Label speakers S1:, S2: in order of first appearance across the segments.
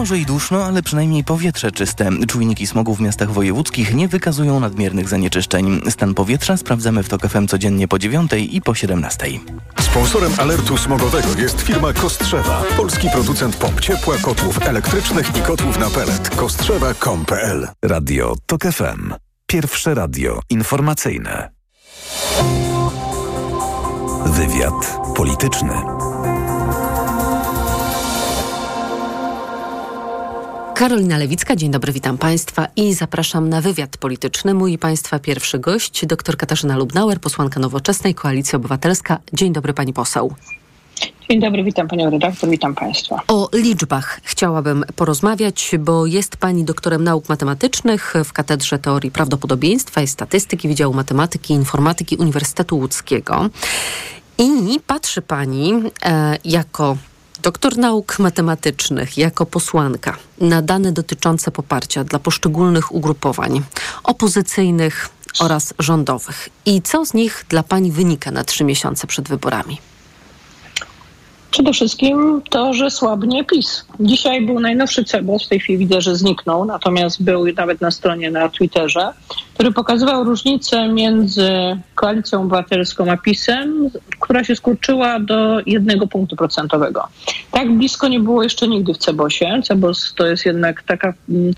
S1: Może i duszno, ale przynajmniej powietrze czyste. Czujniki smogu w miastach wojewódzkich nie wykazują nadmiernych zanieczyszczeń. Stan powietrza sprawdzamy w TOK FM codziennie po 9 i po 17.
S2: Sponsorem alertu smogowego jest firma Kostrzewa. Polski producent pomp ciepła, kotłów elektrycznych i kotłów na pelet. Kostrzewa.com.pl
S3: Radio TOK FM. Pierwsze radio informacyjne. Wywiad polityczny.
S4: Karolina Lewicka, dzień dobry, witam Państwa i zapraszam na wywiad polityczny. Mój Państwa pierwszy gość, dr Katarzyna Lubnauer, posłanka Nowoczesnej, Koalicja Obywatelska. Dzień dobry Pani poseł.
S5: Dzień dobry, witam Panią redaktor, witam Państwa.
S4: O liczbach chciałabym porozmawiać, bo jest Pani doktorem nauk matematycznych w Katedrze Teorii Prawdopodobieństwa i Statystyki Wydziału Matematyki i Informatyki Uniwersytetu Łódzkiego. I patrzy Pani e, jako doktor nauk matematycznych, jako posłanka na dane dotyczące poparcia dla poszczególnych ugrupowań opozycyjnych oraz rządowych. I co z nich dla Pani wynika na trzy miesiące przed wyborami?
S5: Przede wszystkim to, że słabnie PiS. Dzisiaj był najnowszy cebos, w tej chwili widzę, że zniknął, natomiast był nawet na stronie na Twitterze, który pokazywał różnicę między Koalicją Obywatelską a PiSem, która się skurczyła do jednego punktu procentowego. Tak blisko nie było jeszcze nigdy w Cebosie. Cebos to jest jednak taka mm,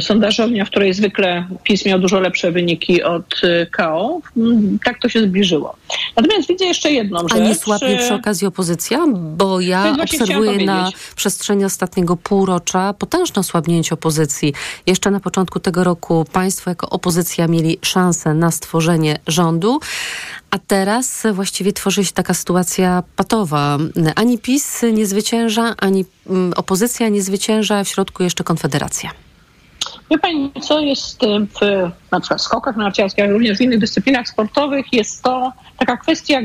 S5: sondażownia, w której zwykle PiS miał dużo lepsze wyniki od y, KO. Mm, tak to się zbliżyło. Natomiast widzę jeszcze jedną rzecz.
S4: A nie słabnie przy okazji opozycja? Bo ja obserwuję na przestrzeni ostatniego półrocza potężne osłabnięcie opozycji. Jeszcze na początku tego roku państwo jako opozycja mieli szansę na stworzenie rządu, a teraz właściwie tworzy się taka sytuacja patowa. Ani PiS nie zwycięża, ani mm, opozycja nie zwycięża, w środku jeszcze Konfederacja.
S5: Wie Pani, co jest w na przykład skokach narciarskich, ale również w innych dyscyplinach sportowych, jest to taka kwestia,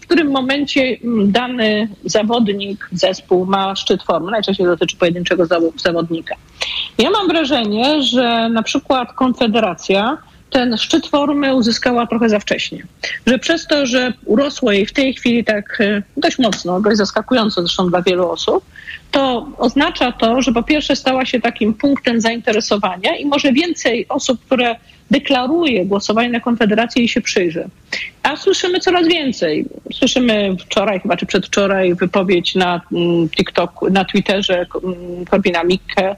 S5: w którym momencie mm, dany zawodnik, zespół ma szczyt formy. Najczęściej dotyczy pojedynczego zawodnika. Ja mam wrażenie, że na przykład Konfederacja ten szczyt formy uzyskała trochę za wcześnie. Że przez to, że urosło jej w tej chwili tak e, dość mocno, dość zaskakująco zresztą dla wielu osób, to oznacza to, że po pierwsze stała się takim punktem zainteresowania i może więcej osób, które deklaruje głosowanie na Konfederację i się przyjrzy. A słyszymy coraz więcej. Słyszymy wczoraj, chyba czy przedwczoraj, wypowiedź na mm, TikToku, na Twitterze mm, Korbina Mikke,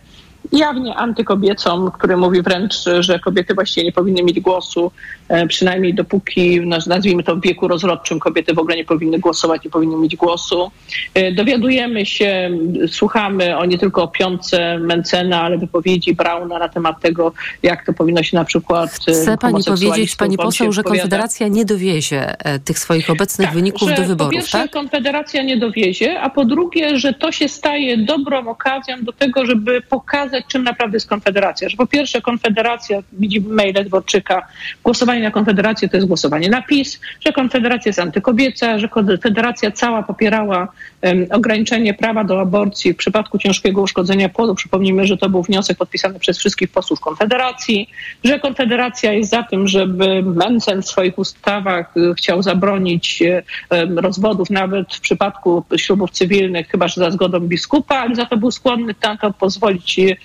S5: jawnie antykobiecą, który mówi wręcz, że kobiety właściwie nie powinny mieć głosu, e, przynajmniej dopóki, nazwijmy to w wieku rozrodczym, kobiety w ogóle nie powinny głosować, nie powinny mieć głosu. E, dowiadujemy się, słuchamy o nie tylko o piątce Mencena, ale wypowiedzi Brauna na temat tego, jak to powinno się na przykład
S4: e, Chce pani powiedzieć, pani poseł, że Konfederacja nie dowiezie tych swoich obecnych
S5: tak,
S4: wyników do wyborów,
S5: po pierwsze,
S4: tak?
S5: Konfederacja nie dowiezie, a po drugie, że to się staje dobrą okazją do tego, żeby pokazać czym naprawdę jest Konfederacja. Że po pierwsze Konfederacja, widzimy maile Dworczyka, głosowanie na Konfederację to jest głosowanie na PiS, że Konfederacja jest antykobieca, że Konfederacja cała popierała um, ograniczenie prawa do aborcji w przypadku ciężkiego uszkodzenia płodu. Przypomnijmy, że to był wniosek podpisany przez wszystkich posłów Konfederacji, że Konfederacja jest za tym, żeby Mencen w swoich ustawach y, chciał zabronić um, rozwodów nawet w przypadku ślubów cywilnych, chyba że za zgodą biskupa, ale za to był skłonny na to pozwolić y,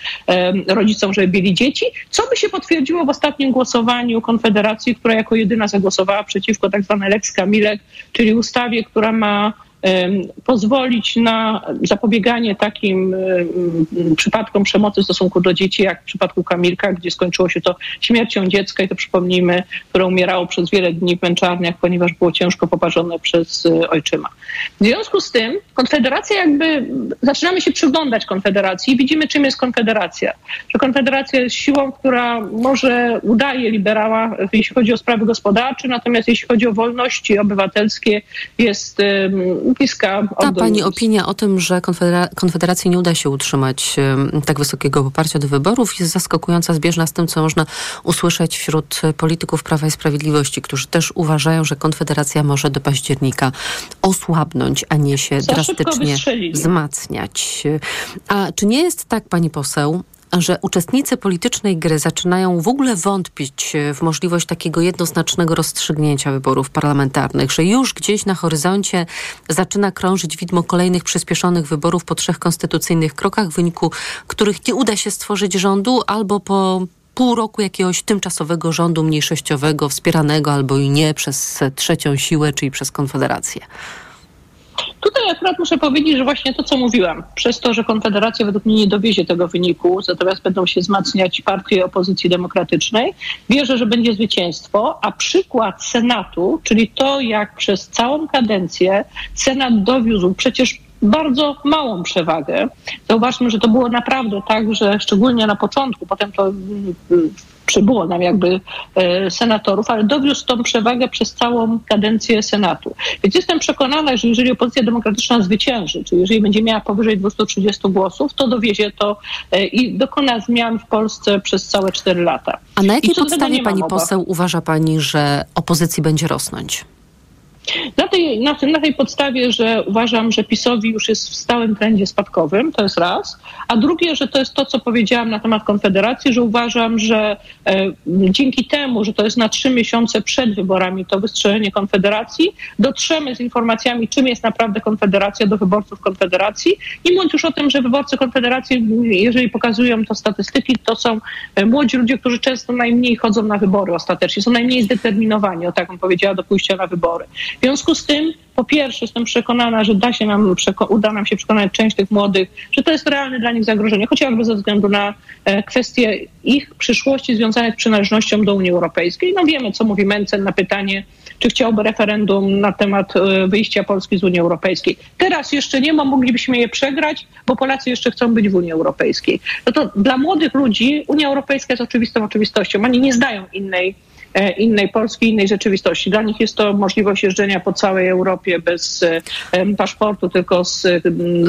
S5: rodzicom, żeby byli dzieci, co by się potwierdziło w ostatnim głosowaniu Konfederacji, która jako jedyna zagłosowała przeciwko tak zwanej Lex Kamilek, czyli ustawie, która ma pozwolić na zapobieganie takim przypadkom przemocy w stosunku do dzieci, jak w przypadku Kamilka, gdzie skończyło się to śmiercią dziecka i to przypomnijmy, które umierało przez wiele dni w męczarniach, ponieważ było ciężko poparzone przez e, ojczyma. W związku z tym Konfederacja jakby, zaczynamy się przyglądać Konfederacji i widzimy, czym jest Konfederacja. Że Konfederacja jest siłą, która może udaje liberała, jeśli chodzi o sprawy gospodarcze, natomiast jeśli chodzi o wolności obywatelskie, jest
S4: Ta pani opinia o tym, że Konfedera Konfederacji nie uda się utrzymać tak wysokiego poparcia do wyborów jest zaskakująca, zbieżna z tym, co można usłyszeć wśród polityków Prawa i Sprawiedliwości, którzy też uważają, że Konfederacja może do października osłabnąć, a nie się Za drastycznie wzmacniać. A czy nie jest tak, pani poseł, że uczestnicy politycznej gry zaczynają w ogóle wątpić w możliwość takiego jednoznacznego rozstrzygnięcia wyborów parlamentarnych, że już gdzieś na horyzoncie zaczyna krążyć widmo kolejnych przyspieszonych wyborów po trzech konstytucyjnych krokach, w wyniku których nie uda się stworzyć rządu albo po pół roku jakiegoś tymczasowego rządu mniejszościowego, wspieranego albo i nie przez trzecią siłę, czyli przez Konfederację.
S5: Tutaj akurat muszę powiedzieć, że właśnie to, co mówiłam, przez to, że Konfederacja według mnie nie dowiezie tego wyniku, natomiast będą się wzmacniać partie opozycji demokratycznej, wierzę, że będzie zwycięstwo, a przykład Senatu, czyli to, jak przez całą kadencję Senat dowiózł przecież bardzo małą przewagę. Zauważmy, że to było naprawdę tak, że szczególnie na początku, potem to mm, przybyło nam jakby e, senatorów, ale dowiózł tą przewagę przez całą kadencję Senatu. Więc jestem przekonana, że jeżeli opozycja demokratyczna zwycięży, czyli jeżeli będzie miała powyżej 230 głosów, to dowiezie to e, i dokona zmian w Polsce przez całe 4 lata.
S4: A na jakiej podstawie pani poseł uważa pani, że opozycji będzie rosnąć?
S5: Na tej, na, na tej podstawie, że uważam, że PiSowi już jest w stałym trendzie spadkowym, to jest raz, a drugie, że to jest to, co powiedziałam na temat Konfederacji, że uważam, że e, dzięki temu, że to jest na trzy miesiące przed wyborami to wystrzelenie Konfederacji, dotrzemy z informacjami, czym jest naprawdę Konfederacja do wyborców Konfederacji. Nie mówiąc już o tym, że wyborcy Konfederacji, jeżeli pokazują to statystyki, to są e, młodzi ludzie, którzy często najmniej chodzą na wybory ostatecznie, są najmniej zdeterminowani, o tak bym powiedziała, do pójścia na wybory. W związku z tym, po pierwsze, jestem przekonana, że da się nam, uda nam się przekonać część tych młodych, że to jest realne dla nich zagrożenie, chociażby ze względu na e, kwestie ich przyszłości związanych z przynależnością do Unii Europejskiej. No wiemy, co mówi Mencen na pytanie, czy chciałby referendum na temat e, wyjścia Polski z Unii Europejskiej. Teraz jeszcze nie ma, moglibyśmy je przegrać, bo Polacy jeszcze chcą być w Unii Europejskiej. No to dla młodych ludzi Unia Europejska jest oczywistą oczywistością. Oni nie zdają innej innej Polski, innej rzeczywistości. Dla nich jest to możliwość jeżdżenia po całej Europie bez e, paszportu, tylko z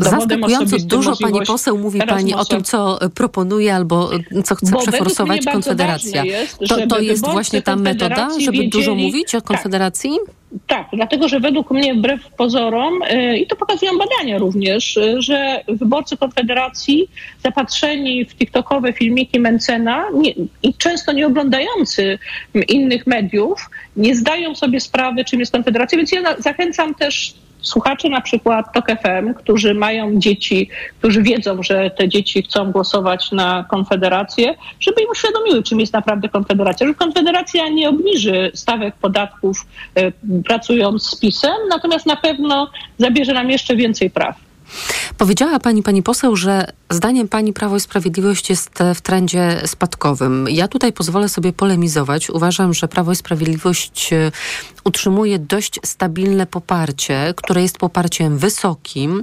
S5: dowodem osobistym.
S4: dużo pani poseł mówi pani o tym, co proponuje albo co chce Bo przeforsować Konfederacja. Jest, to, to jest właśnie ta metoda, żeby dużo mówić o tak. Konfederacji?
S5: Tak. Tak, dlatego że według mnie, wbrew pozorom, y, i to pokazują badania również, y, że wyborcy Konfederacji zapatrzeni w TikTokowe filmiki Mencena nie, i często nie oglądający innych mediów, nie zdają sobie sprawy, czym jest Konfederacja. Więc ja zachęcam też słuchacze na przykład TOK FM, którzy mają dzieci, którzy wiedzą, że te dzieci chcą głosować na Konfederację, żeby im uświadomiły, czym jest naprawdę Konfederacja. Że Konfederacja nie obniży stawek podatków e, pracując z PiSem, natomiast na pewno zabierze nam jeszcze więcej praw.
S4: Powiedziała pani, pani poseł, że zdaniem pani Prawo i Sprawiedliwość jest w trendzie spadkowym. Ja tutaj pozwolę sobie polemizować. Uważam, że Prawo i Sprawiedliwość utrzymuje dość stabilne poparcie, które jest poparciem wysokim,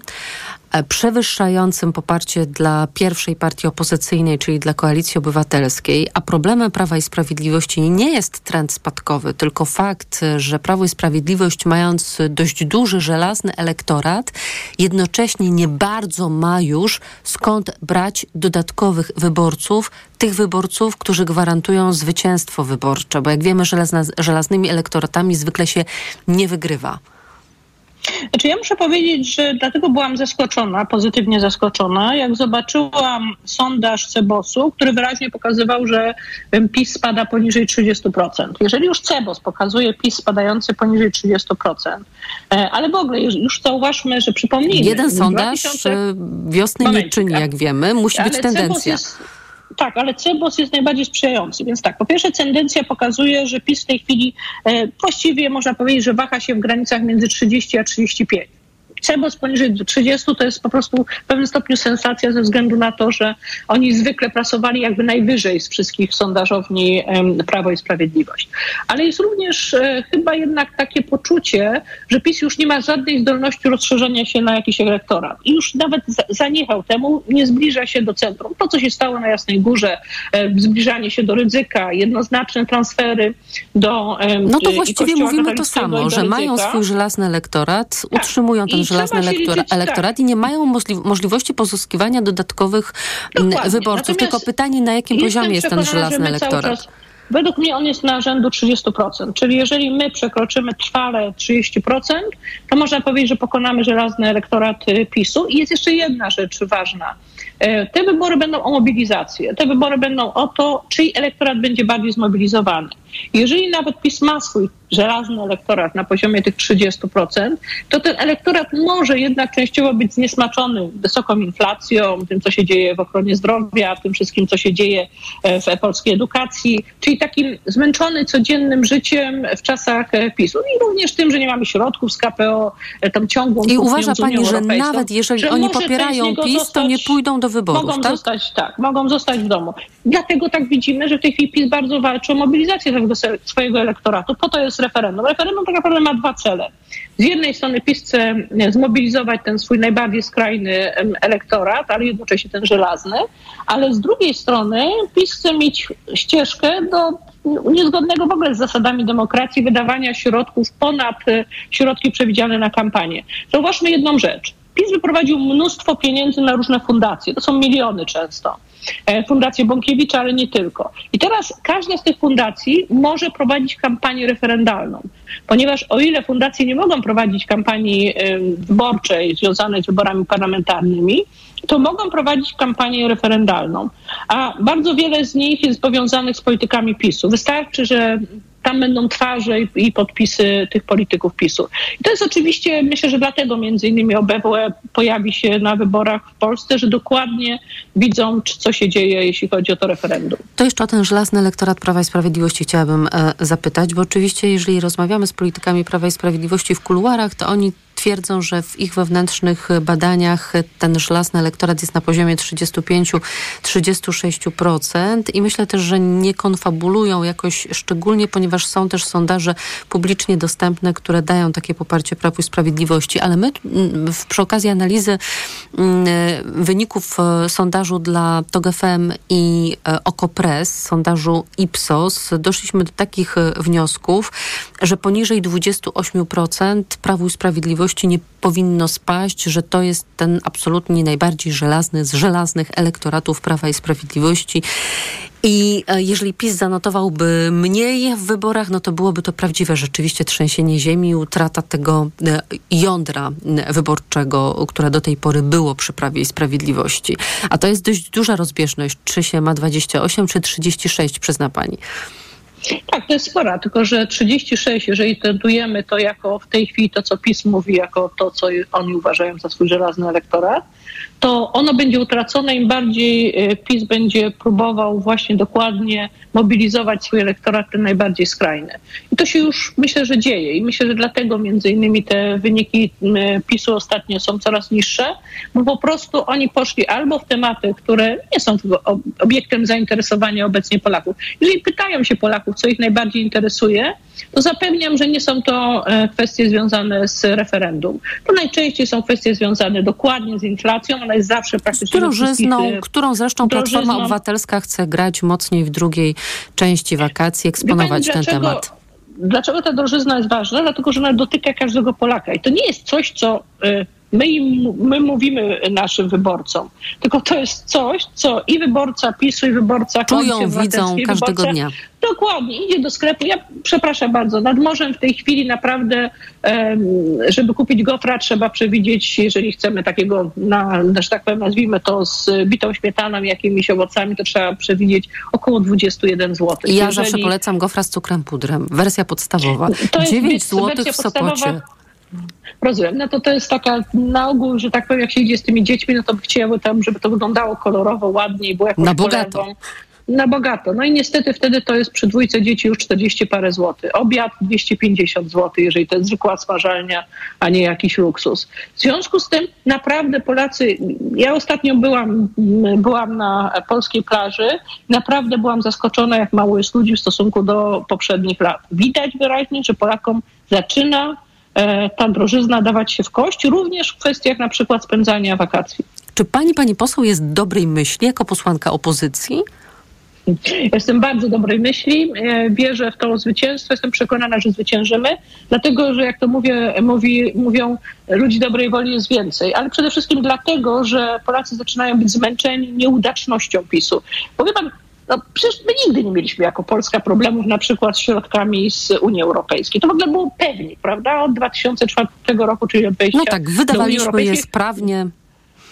S4: E, przewyższającym poparcie dla pierwszej partii opozycyjnej, czyli dla Koalicji Obywatelskiej, a problemem Prawa i Sprawiedliwości nie jest trend spadkowy, tylko fakt, że Prawo i Sprawiedliwość, mając dość duży, żelazny elektorat, jednocześnie nie bardzo ma już skąd brać dodatkowych wyborców, tych wyborców, którzy gwarantują zwycięstwo wyborcze, bo jak wiemy, żelazna, żelaznymi elektoratami zwykle się nie wygrywa.
S5: Znaczy ja muszę powiedzieć, że dlatego byłam zaskoczona, pozytywnie zaskoczona, jak zobaczyłam sondaż Cebosu, który wyraźnie pokazywał, że PiS spada poniżej 30%. Jeżeli już Cebos pokazuje PiS spadający poniżej 30%, e, ale w ogóle już zauważmy, że przypomnijmy...
S4: Jeden sondaż 2000... E, wiosny nie czyni, jak wiemy. Musi być tendencja. Jest
S5: tak, ale Cebos jest najbardziej sprzyjający. Więc tak, po pierwsze tendencja pokazuje, że PiS w tej chwili e, właściwie można powiedzieć, że waha się w granicach między 30 a 35. CEBOS poniżej 30 to jest po prostu w pewnym stopniu sensacja ze względu na to, że oni zwykle pracowali jakby najwyżej z wszystkich sondażowni Prawo i Sprawiedliwość. Ale jest również e, chyba jednak takie poczucie, że PiS już nie ma żadnej zdolności rozszerzenia się na jakiś elektorat. I już nawet zaniechał temu, nie zbliża się do centrum. To, co się stało na Jasnej Górze, e, zbliżanie się do ryzyka, jednoznaczne transfery do
S4: No to właściwie mówimy to samo, że mają swój żelazny elektorat, tak. utrzymują ten żelazny elektora, tak. elektorat i nie mają możli możliwości pozyskiwania dodatkowych Dokładnie. wyborców. Natomiast Tylko pytanie, na jakim poziomie jest ten żelazny elektorat?
S5: według mnie on jest na rzędu 30%. Czyli jeżeli my przekroczymy trwale 30%, to można powiedzieć, że pokonamy żelazny elektorat y, PiSu. I jest jeszcze jedna rzecz ważna. E, te wybory będą o mobilizację. Te wybory będą o to, czyj elektorat będzie bardziej zmobilizowany. Jeżeli nawet PiS ma swój żelazny elektorat na poziomie tych 30%, to ten elektorat może jednak częściowo być zniesmaczony wysoką inflacją, tym, co się dzieje w ochronie zdrowia, tym wszystkim, co się dzieje e, w polskiej edukacji, czyli takim zmęczony codziennym życiem w czasach e, PiSu i również tym, że nie mamy środków z KPO, tą ciągłą
S4: I uważa Pani, że nawet jeżeli oni popierają PiS, zostać, to nie pójdą do wyborów,
S5: mogą
S4: tak?
S5: Zostać, tak, mogą zostać w domu. Dlatego tak widzimy, że w tej chwili PiS bardzo walczy o mobilizację swojego elektoratu. Po to jest referendum. Referendum tak naprawdę ma dwa cele. Z jednej strony PiS chce zmobilizować ten swój najbardziej skrajny elektorat, ale jednocześnie ten żelazny, ale z drugiej strony PiS chce mieć ścieżkę do niezgodnego w ogóle z zasadami demokracji wydawania środków ponad e, środki przewidziane na kampanię. Zauważmy jedną rzecz. PiS wyprowadził mnóstwo pieniędzy na różne fundacje. To są miliony często. E, Fundację Bąkiewicza, ale nie tylko. I teraz każda z tych fundacji może prowadzić kampanię referendalną, ponieważ o ile fundacje nie mogą prowadzić kampanii wyborczej związanej z wyborami parlamentarnymi, to mogą prowadzić kampanię referendalną. A bardzo wiele z nich jest powiązanych z politykami PiSu. Wystarczy, że tam będą twarze i, podpisy tych polityków PiSu. I to jest oczywiście, myślę, że dlatego między innymi OBWE pojawi się na wyborach w Polsce, że dokładnie widzą, co się dzieje, jeśli chodzi o to referendum.
S4: To jeszcze o ten żelazny elektorat Prawa i Sprawiedliwości chciałabym e, zapytać, bo oczywiście jeżeli rozmawiamy z politykami Prawa i Sprawiedliwości w kuluarach, to oni twierdzą, że w ich wewnętrznych badaniach ten żelazny elektorat jest na poziomie 35-36% i myślę też, że nie konfabulują jakoś szczególnie, ponieważ są też sondaże publicznie dostępne, które dają takie poparcie Prawu i Sprawiedliwości, ale my mm, w, przy okazji analizy mm, wyników e, sondażu dla TOG.FM i e, OKO.press, sondażu Ipsos, doszliśmy do takich e, wniosków, że poniżej 28% Prawu i Sprawiedliwości nie powinno spaść, że to jest ten absolutnie najbardziej żelazny z żelaznych elektoratów Prawa i Sprawiedliwości. I e, jeżeli PiS zanotowałby mniej w wyborach, no to byłoby to prawdziwe rzeczywiście trzęsienie ziemi, utrata tego e, jądra wyborczego, które do tej pory było przy Prawie i Sprawiedliwości. A to jest dość duża rozbieżność, czy się ma 28, czy 36, przyzna pani.
S5: Tak, to jest spora, tylko że 36, jeżeli tentujemy to jako w tej chwili to, co PiS mówi, jako to, co oni uważają za swój żelazny elektorat, to ono będzie utracone, im bardziej e, PiS będzie próbował właśnie dokładnie mobilizować swój elektorat ten najbardziej skrajny. I to się już myślę, że dzieje i myślę, że dlatego między innymi te wyniki PiSu ostatnio są coraz niższe, bo po prostu oni poszli albo w tematy, które nie są obiektem zainteresowania obecnie Polaków. Jeżeli pytają się Polaków, co ich najbardziej interesuje, to zapewniam, że nie są to e, kwestie związane z referendum. To najczęściej są kwestie związane dokładnie z inflacją, ona jest zawsze praktycznie...
S4: Z drożyzną, e, którą zresztą drożyzną. Platforma Obywatelska chce grać mocniej w drugiej części wakacji, eksponować ten temat.
S5: Dlaczego ta drożyzna jest ważna? Dlatego, że ona dotyka każdego Polaka. I to nie jest coś, co y, my, im, my mówimy naszym wyborcom, tylko to jest coś, co i wyborca PiSu, i wyborca
S4: Czują, widzą każdego wyborca, dnia.
S5: Dokładnie, idzie do sklepu. Ja przepraszam bardzo, nad morzem w tej chwili naprawdę, żeby kupić gofra, trzeba przewidzieć, jeżeli chcemy takiego, na, że tak powiem, nazwijmy to z bitą śmietaną, jakimiś owocami, to trzeba przewidzieć około 21 zł.
S4: Ja jeżeli... zawsze polecam gofra z cukrem pudrem, wersja podstawowa. To 9 zł w Sopocie.
S5: Rozumiem. No to to jest taka na ogół, że tak powiem, jak się idzie z tymi dziećmi, no to by chciały tam, żeby to wyglądało kolorowo, ładniej, było jakąś
S4: Na bogato.
S5: Na bogato. No i niestety wtedy to jest przy dwójce dzieci już 40 parę złotych. Obiad 250 zł, jeżeli to jest zwykła smażalnia, a nie jakiś luksus. W związku z tym naprawdę Polacy, ja ostatnio byłam, byłam na polskiej plaży, naprawdę byłam zaskoczona, jak mało jest ludzi w stosunku do poprzednich lat. Widać wyraźnie, że Polakom zaczyna ta drożyzna dawać się w kość, również w kwestiach na przykład spędzania wakacji.
S4: Czy pani, pani poseł jest dobrej myśli jako posłanka opozycji?
S5: Jestem bardzo dobrej myśli, e, wierzę w to zwycięstwo, jestem przekonana, że zwyciężymy, dlatego że jak to mówię, mówi, mówią, ludzi dobrej woli jest więcej, ale przede wszystkim dlatego, że Polacy zaczynają być zmęczeni nieudacznością PiSu. Bo wie pan, No, przecież my nigdy nie mieliśmy jako Polska problemów na przykład z środkami z Unii Europejskiej. To w ogóle był pewnik, prawda? Od 2004 roku, czyli od wejścia
S4: No tak, wydawaliśmy je sprawnie.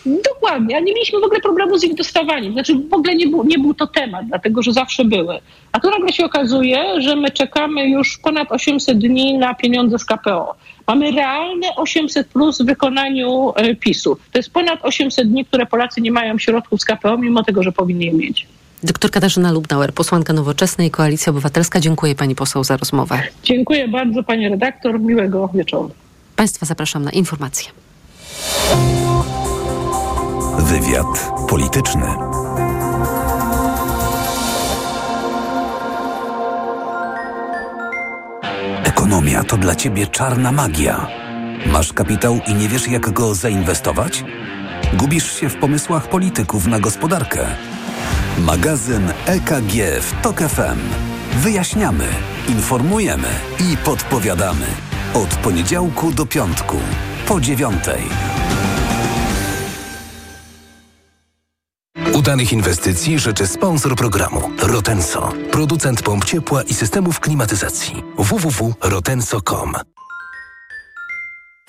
S5: Dokładnie, a nie mieliśmy w ogóle problemu z ich dostawaniem. Znaczy w ogóle nie był, nie był to temat, dlatego że zawsze były. A tu nagle się okazuje, że my czekamy już ponad 800 dni na pieniądze z KPO. Mamy realne 800 plus w wykonaniu e, PiSu. To jest ponad 800 dni, które Polacy nie mają środków z KPO, mimo tego, że powinni je mieć.
S4: Doktor Katarzyna Lubnauer, posłanka Nowoczesnej Koalicji Obywatelska. Dziękuję pani poseł za rozmowę.
S5: Dziękuję bardzo pani redaktor. Miłego wieczoru.
S4: Państwa zapraszam na informacje.
S3: Wywiad polityczny. Ekonomia to dla ciebie czarna magia. Masz kapitał i nie wiesz, jak go zainwestować? Gubisz się w pomysłach polityków na gospodarkę. Magazyn EKG w TOK FM. Wyjaśniamy, informujemy i podpowiadamy. Od poniedziałku do piątku, po dziewiątej.
S6: Udanych inwestycji życzy sponsor programu Rotenso, producent pomp ciepła i systemów klimatyzacji. www.rotenso.com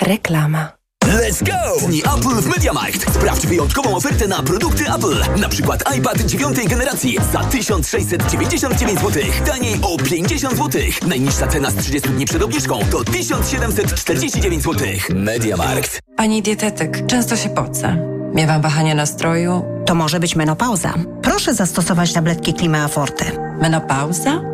S7: Reklama.
S8: Let's go! Dni Apple w MediaMarkt. Sprawdź wyjątkową ofertę na produkty Apple. Na przykład iPad dziewiątej generacji za 1699 zł. Taniej o 50 zł. Najniższa cena z 30 dni przed obniżką to 1749 zł. MediaMarkt.
S7: Pani dietetyk, często się pocę. Miewam wahania nastroju.
S9: To może być menopauza. Proszę zastosować tabletki Klima Forte.
S7: Menopauza?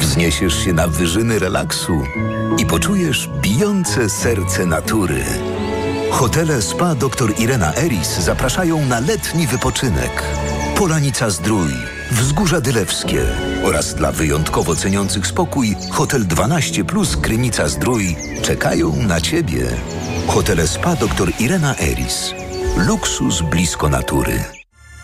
S10: Wzniesiesz się na wyżyny relaksu i poczujesz bijące serce natury. Hotele Spa dr Irena Eris zapraszają na letni wypoczynek. Polanica Zdrój, Wzgórza Dylewskie oraz dla wyjątkowo ceniących spokój Hotel 12 Plus Krynica Zdrój czekają na Ciebie. Hotele Spa dr Irena Eris. Luksus blisko natury.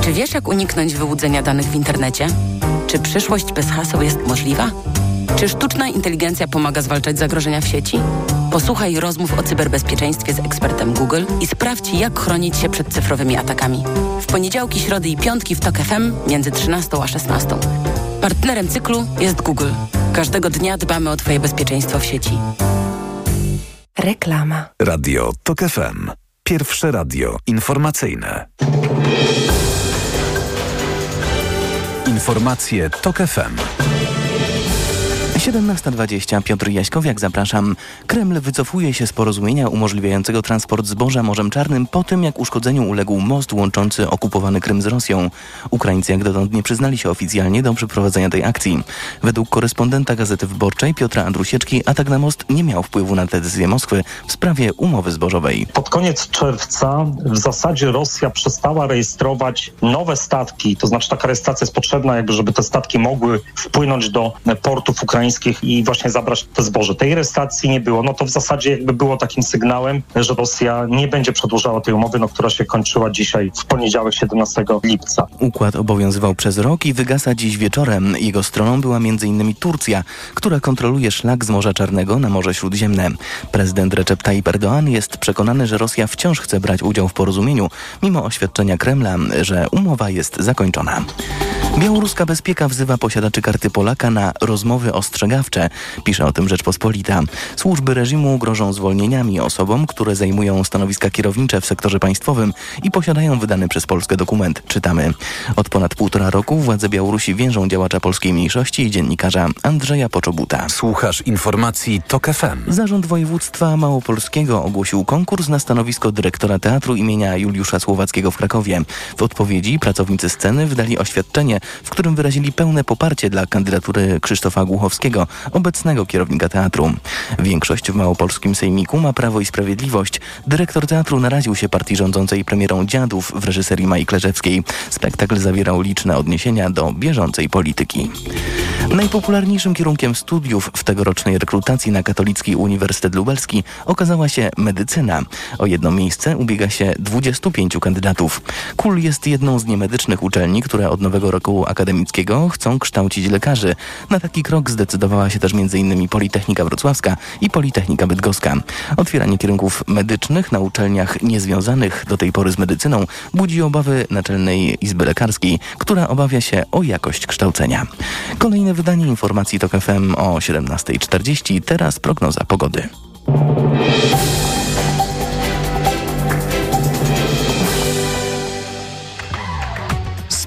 S11: Czy wiesz, jak uniknąć wyłudzenia danych w internecie? Czy przyszłość bez haseł jest możliwa? Czy sztuczna inteligencja pomaga zwalczać zagrożenia w sieci? Posłuchaj rozmów o cyberbezpieczeństwie z ekspertem Google i sprawdź, jak chronić się przed cyfrowymi atakami. W poniedziałki, środy i piątki w TOK FM między 13 a 16. Partnerem cyklu jest Google. Każdego dnia dbamy o Twoje bezpieczeństwo w sieci.
S7: Reklama.
S3: Radio TOK FM. Pierwsze radio informacyjne. Informacje TOK FM.
S1: 17.20 Piotr Jaśkowiak, zapraszam. Kreml wycofuje się z porozumienia umożliwiającego transport zboża Morzem Czarnym po tym, jak uszkodzeniu uległ most łączący okupowany Krym z Rosją. Ukraińcy jak dotąd nie przyznali się oficjalnie do przeprowadzenia tej akcji. Według korespondenta Gazety Wyborczej Piotra Andrusieczki atak na most nie miał wpływu na decyzję Moskwy w sprawie umowy zbożowej.
S12: Pod koniec czerwca w zasadzie Rosja przestała rejestrować nowe statki, to znaczy taka rejestracja jest potrzebna, jakby żeby te statki mogły wpłynąć do portów ukraińskich i właśnie zabrać te zboże. Tej rejestracji nie było. No to w zasadzie jakby było takim sygnałem, że Rosja nie będzie przedłużała tej umowy, no, która się kończyła dzisiaj w poniedziałek 17 lipca.
S1: Układ obowiązywał przez rok i wygasa dziś wieczorem. Jego stroną była m.in. Turcja, która kontroluje szlak z Morza Czarnego na Morze Śródziemne. Prezydent Recep Tayyip Erdoğan jest przekonany, że Rosja wciąż chce brać udział w porozumieniu, mimo oświadczenia Kremla, że umowa jest zakończona. Białoruska bezpieka wzywa posiadaczy karty Polaka na rozmowy o ostrzegawcze. Pisze o tym Rzeczpospolita. Służby reżimu grożą zwolnieniami osobom, które zajmują stanowiska kierownicze w sektorze państwowym i posiadają wydany przez Polskę dokument. Czytamy. Od ponad półtora roku władze Białorusi więżą działacza polskiej mniejszości i dziennikarza Andrzeja Poczobuta.
S3: Słuchasz informacji TOK FM.
S1: Zarząd województwa małopolskiego ogłosił konkurs na stanowisko dyrektora teatru imienia Juliusza Słowackiego w Krakowie. W odpowiedzi pracownicy sceny wydali oświadczenie, w którym wyrazili pełne poparcie dla kandydatury Krzysztofa Głuchowskiego, obecnego kierownika teatru. Większość w małopolskim sejmiku ma Prawo i Sprawiedliwość. Dyrektor teatru naraził się partii rządzącej premierą Dziadów w reżyserii Mai Klerzewskiej. Spektakl zawierał liczne odniesienia do bieżącej polityki. Najpopularniejszym kierunkiem studiów w tegorocznej rekrutacji na Katolicki Uniwersytet Lubelski okazała się medycyna. O jedno miejsce ubiega się 25 kandydatów. KUL jest jedną z niemedycznych uczelni, które od nowego roku akademickiego chcą kształcić lekarzy. Na taki krok zdecydowała się też m.in. Politechnika Wrocławska i Politechnika Bydgoska. Otwieranie kierunków medycznych na uczelniach niezwiązanych do tej pory z medycyną budzi obawy Naczelnej Izby Lekarskiej, która obawia się o jakość kształcenia. Kolejne wydanie informacji TOK FM o 17.40. Teraz prognoza pogody.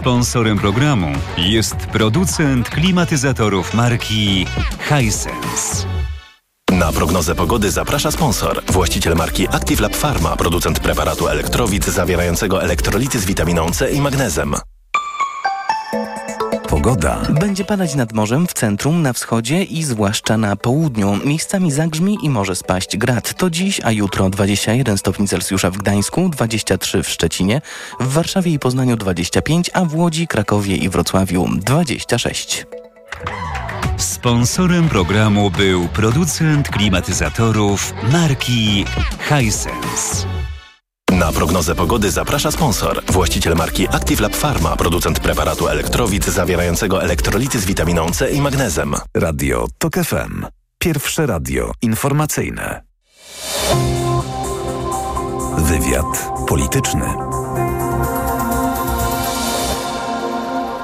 S13: Sponsorem programu jest producent klimatyzatorów marki Hisense.
S6: Na prognozę pogody zaprasza sponsor. Właściciel marki Active Lab Pharma, producent preparatu elektrowid zawierającego elektrolity z witaminą C i magnezem.
S3: Pogoda.
S1: Będzie padać nad morzem w centrum, na wschodzie i zwłaszcza na południu. Miejscami zagrzmi i może spaść grad. To dziś, a jutro 21 stopni Celsjusza w Gdańsku, 23 w Szczecinie, w Warszawie i Poznaniu 25, a w Łodzi, Krakowie i Wrocławiu 26.
S13: Sponsorem programu był producent klimatyzatorów marki Hisense.
S6: Na prognozę pogody zaprasza sponsor. Właściciel marki Active Lab Pharma, producent preparatu elektrowid zawierającego elektrolity z witaminą C i magnezem.
S3: Radio TOK FM. Pierwsze radio informacyjne. Wywiad polityczny.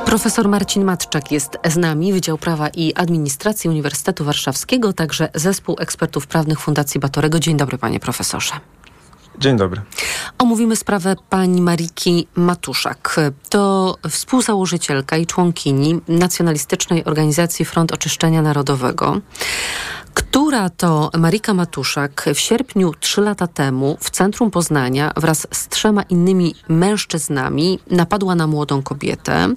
S4: Profesor Marcin Matczak jest z nami, Wydział Prawa i Administracji Uniwersytetu Warszawskiego, także Zespół Ekspertów Prawnych Fundacji Batorego. Dzień dobry, panie profesorze.
S14: Dzień dobry.
S4: Omówimy sprawę pani Mariki Matuszak. To współzałożycielka i członkini nacjonalistycznej organizacji Front Oczyszczenia Narodowego która to Marika Matuszak w sierpniu trzy lata temu w centrum Poznania wraz z trzema innymi mężczyznami napadła na młodą kobietę.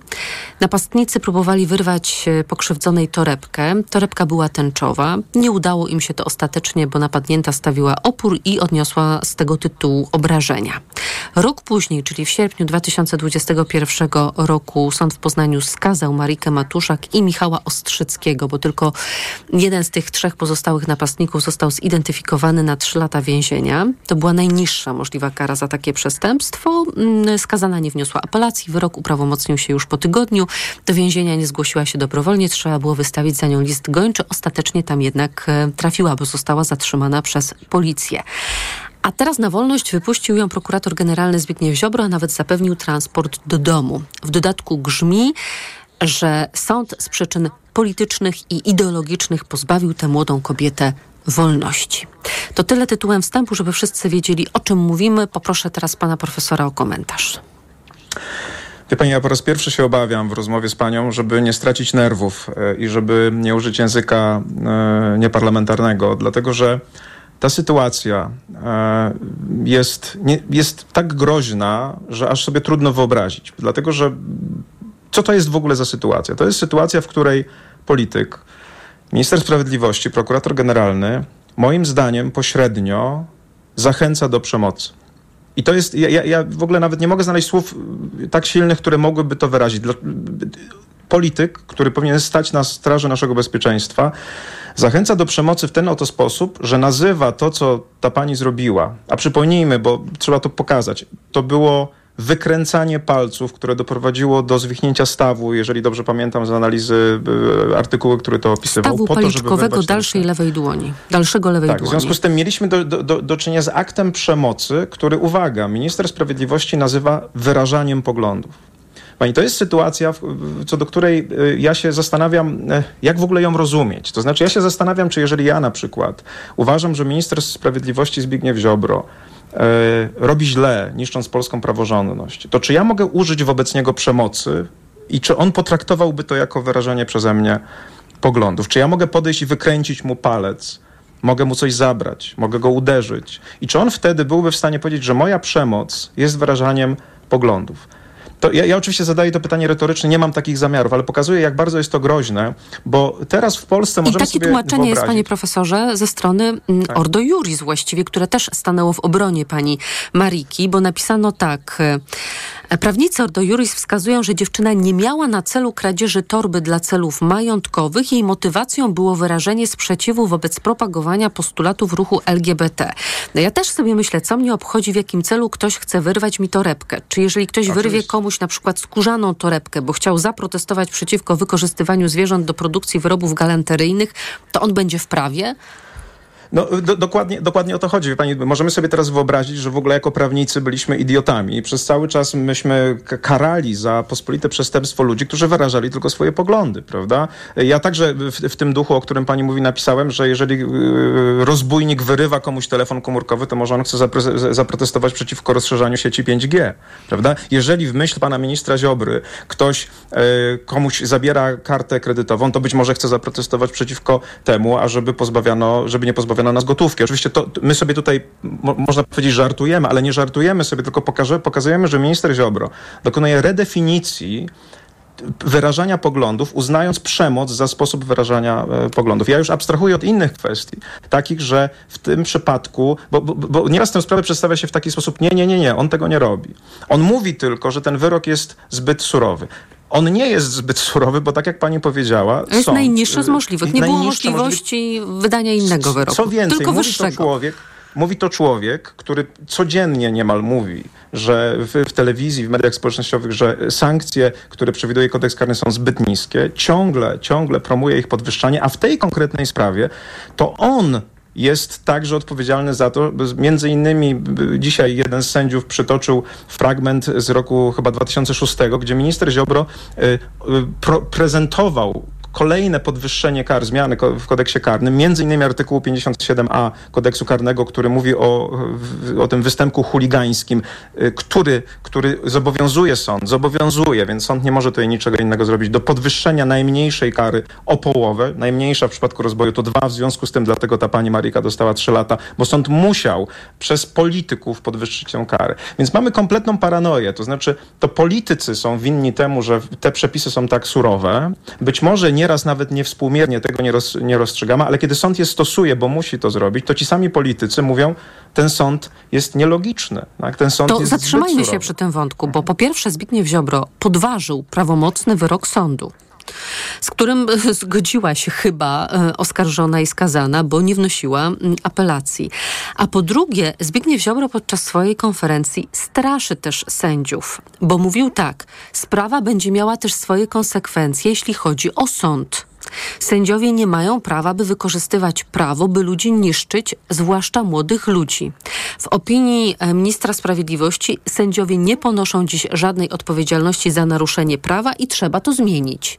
S4: Napastnicy próbowali wyrwać pokrzywdzonej torebkę. Torebka była tęczowa. Nie udało im się to ostatecznie, bo napadnięta stawiła opór i odniosła z tego tytułu obrażenia. Rok później, czyli w sierpniu 2021 roku, sąd w Poznaniu skazał Marikę Matuszak i Michała Ostrzyckiego, bo tylko jeden z tych trzech pozostałych napastników został zidentyfikowany na trzy lata więzienia. To była najniższa możliwa kara za takie przestępstwo. Mm, skazana nie wniosła apelacji. Wyrok uprawomocnił się już po tygodniu. Do więzienia nie zgłosiła się dobrowolnie. Trzeba było wystawić za nią list gończy. Ostatecznie tam jednak e, trafiła, bo została zatrzymana przez policję. A teraz na wolność wypuścił ją prokurator generalny Zbigniew Ziobro, a nawet zapewnił transport do domu. W dodatku grzmi, że sąd z przyczyn politycznych i ideologicznych pozbawił tę młodą kobietę wolności. To tyle tytułem wstępu, żeby wszyscy wiedzieli, o czym mówimy. Poproszę teraz pana profesora o komentarz.
S14: Wie pani, ja po raz pierwszy się obawiam w rozmowie z panią, żeby nie stracić nerwów e, i żeby nie użyć języka e, nieparlamentarnego, dlatego że ta sytuacja e, jest, jest tak groźna, że aż sobie trudno wyobrazić. Dlatego, że co to jest w ogóle za sytuacja? To jest sytuacja, w której polityk, minister sprawiedliwości, prokurator generalny, moim zdaniem pośrednio zachęca do przemocy. I to jest, ja, ja w ogóle nawet nie mogę znaleźć słów tak silnych, które mogłyby to wyrazić. Polityk, który powinien stać na straży naszego bezpieczeństwa, zachęca do przemocy w ten oto sposób, że nazywa to, co ta pani zrobiła, a przypomnijmy, bo trzeba to pokazać, to było wykręcanie palców, które doprowadziło do zwichnięcia stawu, jeżeli dobrze pamiętam z analizy e, artykułu, który to opisywał.
S4: Stawu
S14: po
S4: policzkowego to, dalszej lewej dłoni. Dalszego lewej
S14: tak,
S4: dłoni.
S14: W związku z tym mieliśmy do, do, do czynienia z aktem przemocy, który, uwaga, minister sprawiedliwości nazywa wyrażaniem poglądów. Pani, to jest sytuacja, co do której y, ja się zastanawiam, e, jak w ogóle ją rozumieć. To znaczy, ja się zastanawiam, czy jeżeli ja na przykład uważam, że minister sprawiedliwości Zbigniew Ziobro e, robi źle, niszcząc polską praworządność, to czy ja mogę użyć wobec niego przemocy i czy on potraktowałby to jako wyrażenie przeze mnie poglądów? Czy ja mogę podejść i wykręcić mu palec? Mogę mu coś zabrać, mogę go uderzyć. I czy on wtedy byłby w stanie powiedzieć, że moja przemoc jest wyrażaniem poglądów? To ja, ja, oczywiście zadaję to pytanie retorycznie, nie mam takich zamiarów, ale pokazuję, jak bardzo jest to groźne, bo teraz w Polsce możemy
S4: I takie tłumaczenie
S14: wyobrazić...
S4: jest, panie profesorze, ze strony mm,
S14: Tak.
S4: Ordo Juris właściwie, które też stanęło w obronie pani Mariki, bo napisano tak... e, Prawnicy Ordo Juris wskazują, że dziewczyna nie miała na celu kradzieży torby dla celów majątkowych. Jej motywacją było wyrażenie sprzeciwu wobec propagowania postulatów ruchu LGBT. No ja też sobie myślę, co mnie obchodzi, w jakim celu ktoś chce wyrwać mi torebkę. Czy jeżeli ktoś wyrwie
S14: Oczywiście.
S4: Na przykład skórzaną torebkę, bo chciał zaprotestować przeciwko wykorzystywaniu zwierząt do produkcji wyrobów galanteryjnych, to on będzie w prawie?
S14: No, do, dokładnie, dokładnie o to chodzi. Pani, możemy sobie teraz wyobrazić, że w ogóle jako prawnicy byliśmy idiotami i przez cały czas myśmy karali za pospolite przestępstwo ludzi, którzy wyrażali tylko swoje poglądy, prawda? Ja także w, w tym duchu, o którym Pani mówi, napisałem, że jeżeli yy, rozbójnik wyrywa komuś telefon komórkowy, to może on chce zaprotestować przeciwko rozszerzaniu sieci 5G, prawda? Jeżeli w myśl Pana Ministra Ziobry ktoś yy, komuś zabiera kartę kredytową, to być może chce zaprotestować przeciwko temu, ażeby pozbawiano, żeby nie pozbawiano nas gotówki. Oczywiście to, my sobie tutaj, mo, można powiedzieć, żartujemy, ale nie żartujemy sobie, tylko pokaże, pokazujemy, że minister Ziobro dokonuje redefinicji wyrażania poglądów, uznając przemoc za sposób wyrażania e, poglądów. Ja już abstrahuję od innych kwestii, takich, że w tym przypadku, bo, bo, bo nieraz tę sprawę przedstawia się w taki sposób, nie, nie, nie, nie, on tego nie robi. On mówi tylko, że ten wyrok jest zbyt surowy. On nie jest zbyt surowy, bo tak jak pani powiedziała,
S4: To jest
S14: sąd,
S4: najniższy z
S14: y,
S4: możliwych. Nie było możliwości wydania innego wyroku.
S14: co więcej,
S4: tylko
S14: mówi
S4: wyższego.
S14: to człowiek, mówi to człowiek, który codziennie niemal mówi, że w, w telewizji, w mediach społecznościowych, że sankcje, które przewiduje kodeks karny są zbyt niskie, ciągle, ciągle promuje ich podwyższanie, a w tej konkretnej sprawie to on jest także odpowiedzialny za to, między innymi dzisiaj jeden z sędziów przytoczył fragment z roku chyba 2006, gdzie minister Ziobro y, y, prezentował kolejne podwyższenie kar, zmiany w kodeksie karnym, między innymi artykułu 57a kodeksu karnego, który mówi o, o tym występku chuligańskim, y, który, który zobowiązuje sąd, zobowiązuje, więc sąd nie może tutaj niczego innego zrobić, do podwyższenia najmniejszej kary o połowę. Najmniejsza w przypadku rozboju to dwa, w związku z tym dlatego ta pani Marika dostała trzy lata, bo sąd musiał przez polityków podwyższyć tę karę. Więc mamy kompletną paranoję, to znaczy to politycy są winni temu, że te przepisy są tak surowe. Być może nieraz nawet niewspółmiernie tego nie, roz, nie rozstrzygamy, ale kiedy sąd je stosuje, bo musi to zrobić, to ci sami politycy mówią, ten sąd jest nielogiczny. Tak? Ten sąd
S4: To zatrzymajmy się przy tym wątku, bo po pierwsze Zbigniew Ziobro podważył prawomocny wyrok sądu z którym e, zgodziła się chyba e, oskarżona i skazana, bo nie wnosiła apelacji. A po drugie, Zbigniew Ziobro podczas swojej konferencji straszy też sędziów, bo mówił tak, sprawa będzie miała też swoje konsekwencje, jeśli chodzi o sąd. Sędziowie nie mają prawa, by wykorzystywać prawo, by ludzi niszczyć, zwłaszcza młodych ludzi. W opinii e, ministra sprawiedliwości sędziowie nie ponoszą dziś żadnej odpowiedzialności za naruszenie prawa i trzeba to zmienić.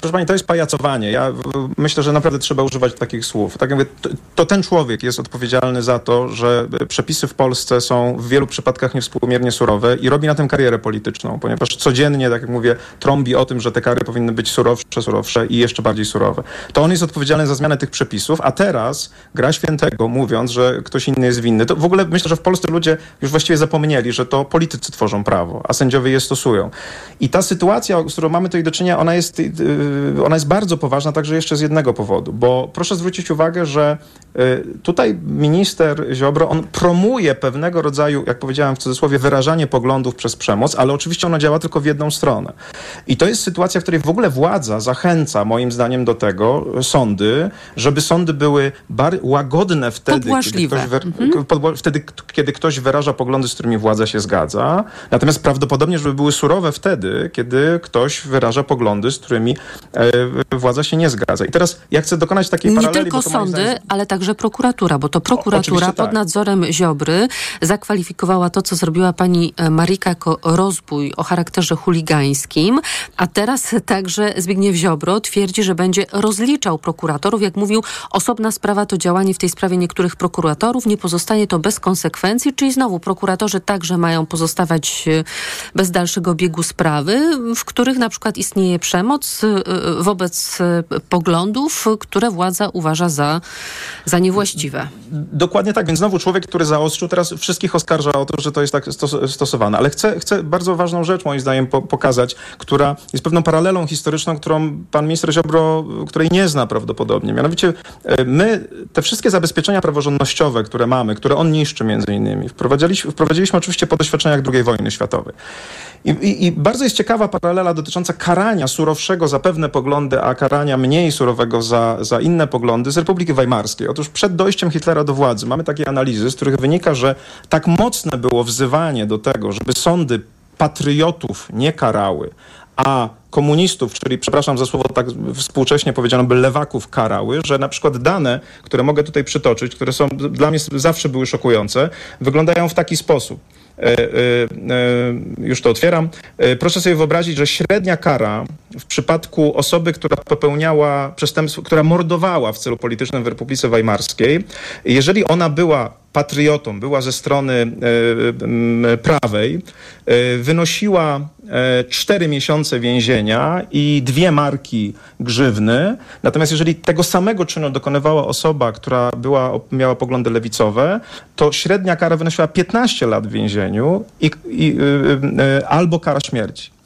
S14: Proszę Pani, to jest pajacowanie. Ja myślę, że naprawdę trzeba używać takich słów. Tak jak mówię, to, to ten człowiek jest odpowiedzialny za to, że e, przepisy w Polsce są w wielu przypadkach niewspółmiernie surowe i robi na tym karierę polityczną, ponieważ codziennie, tak jak mówię, trąbi o tym, że te kary powinny być surowsze, surowsze i jeszcze bardziej surowe. To on jest odpowiedzialny za zmianę tych przepisów, a teraz gra świętego, mówiąc, że ktoś inny jest winny. To w ogóle myślę, że w Polsce ludzie już właściwie zapomnieli, że to politycy tworzą prawo, a sędziowie je stosują. I ta sytuacja, z którą mamy tutaj do czynienia, ona jest, yy, ona jest bardzo poważna także jeszcze z jednego powodu, bo proszę zwrócić uwagę, że yy, tutaj minister Ziobro, on promuje pewnego rodzaju, jak powiedziałem w cudzysłowie, wyrażanie poglądów przez przemoc, ale oczywiście ona działa tylko w jedną stronę. I to jest sytuacja, w której w ogóle władza zachęca, moim zdaniem, do tego sądy, żeby sądy były bar- łagodne wtedy, kiedy wer- podbła- wtedy, kiedy ktoś wyraża poglądy, z którymi władza się zgadza. Natomiast prawdopodobnie, żeby były surowe wtedy, kiedy ktoś wyraża poglądy, z którymi władza się nie zgadza. I teraz ja chcę dokonać takiej
S4: nie
S14: paraleli.
S4: Nie tylko sądy, zdaniem... ale także prokuratura, bo to prokuratura pod tak. nadzorem Ziobry zakwalifikowała to, co zrobiła pani Marika jako rozbój o charakterze chuligańskim, a teraz także Zbigniew Ziobro twierdzi, że będzie rozliczał prokuratorów. Jak mówił, osobna sprawa to działanie w tej sprawie niektórych prokuratorów. Nie pozostanie to bez konsekwencji, czyli znowu prokuratorzy także mają pozostawać e, bez dalszego biegu sprawy, w których na przykład istnieje przemoc e, wobec e, poglądów, które władza uważa za, za niewłaściwe.
S14: Dokładnie tak, więc znowu człowiek, który zaostrzył, teraz wszystkich oskarża o to, że to jest tak stosowane. Ale chcę, chcę bardzo ważną rzecz moim zdaniem po pokazać, która jest pewną paralelą historyczną, którą pan minister Ziobro, której nie zna prawdopodobnie. Mianowicie my te wszystkie zabezpieczenia praworządnościowe, które mamy, które on niszczy między innymi, wprowadziliśmy, wprowadziliśmy oczywiście po doświadczeniach II wojny światowej. I, i, I, bardzo jest ciekawa paralela dotycząca karania surowszego za pewne poglądy, a karania mniej surowego za, za inne poglądy z Republiki Weimarskiej. Otóż przed dojściem Hitlera do władzy mamy takie analizy, z których wynika, że tak mocne było wzywanie do tego, żeby sądy patriotów nie karały, a komunistów, czyli przepraszam za słowo tak współcześnie powiedziano by lewaków karały, że na przykład dane, które mogę tutaj przytoczyć, które są dla mnie zawsze były szokujące, wyglądają w taki sposób. E, e, e, już to otwieram. Proszę sobie wyobrazić, że średnia kara w przypadku osoby, która popełniała przestępstwo, która mordowała w celu politycznym w Republice Weimarskiej, jeżeli ona była patriotą, była ze strony prawej, wynosiła 4 miesiące więzienia i dwie marki grzywny. Natomiast jeżeli tego samego czynu dokonywała osoba, która była, miała poglądy lewicowe, to średnia kara wynosiła 15 lat w więzieniu i, i, y, y, albo kara śmierci.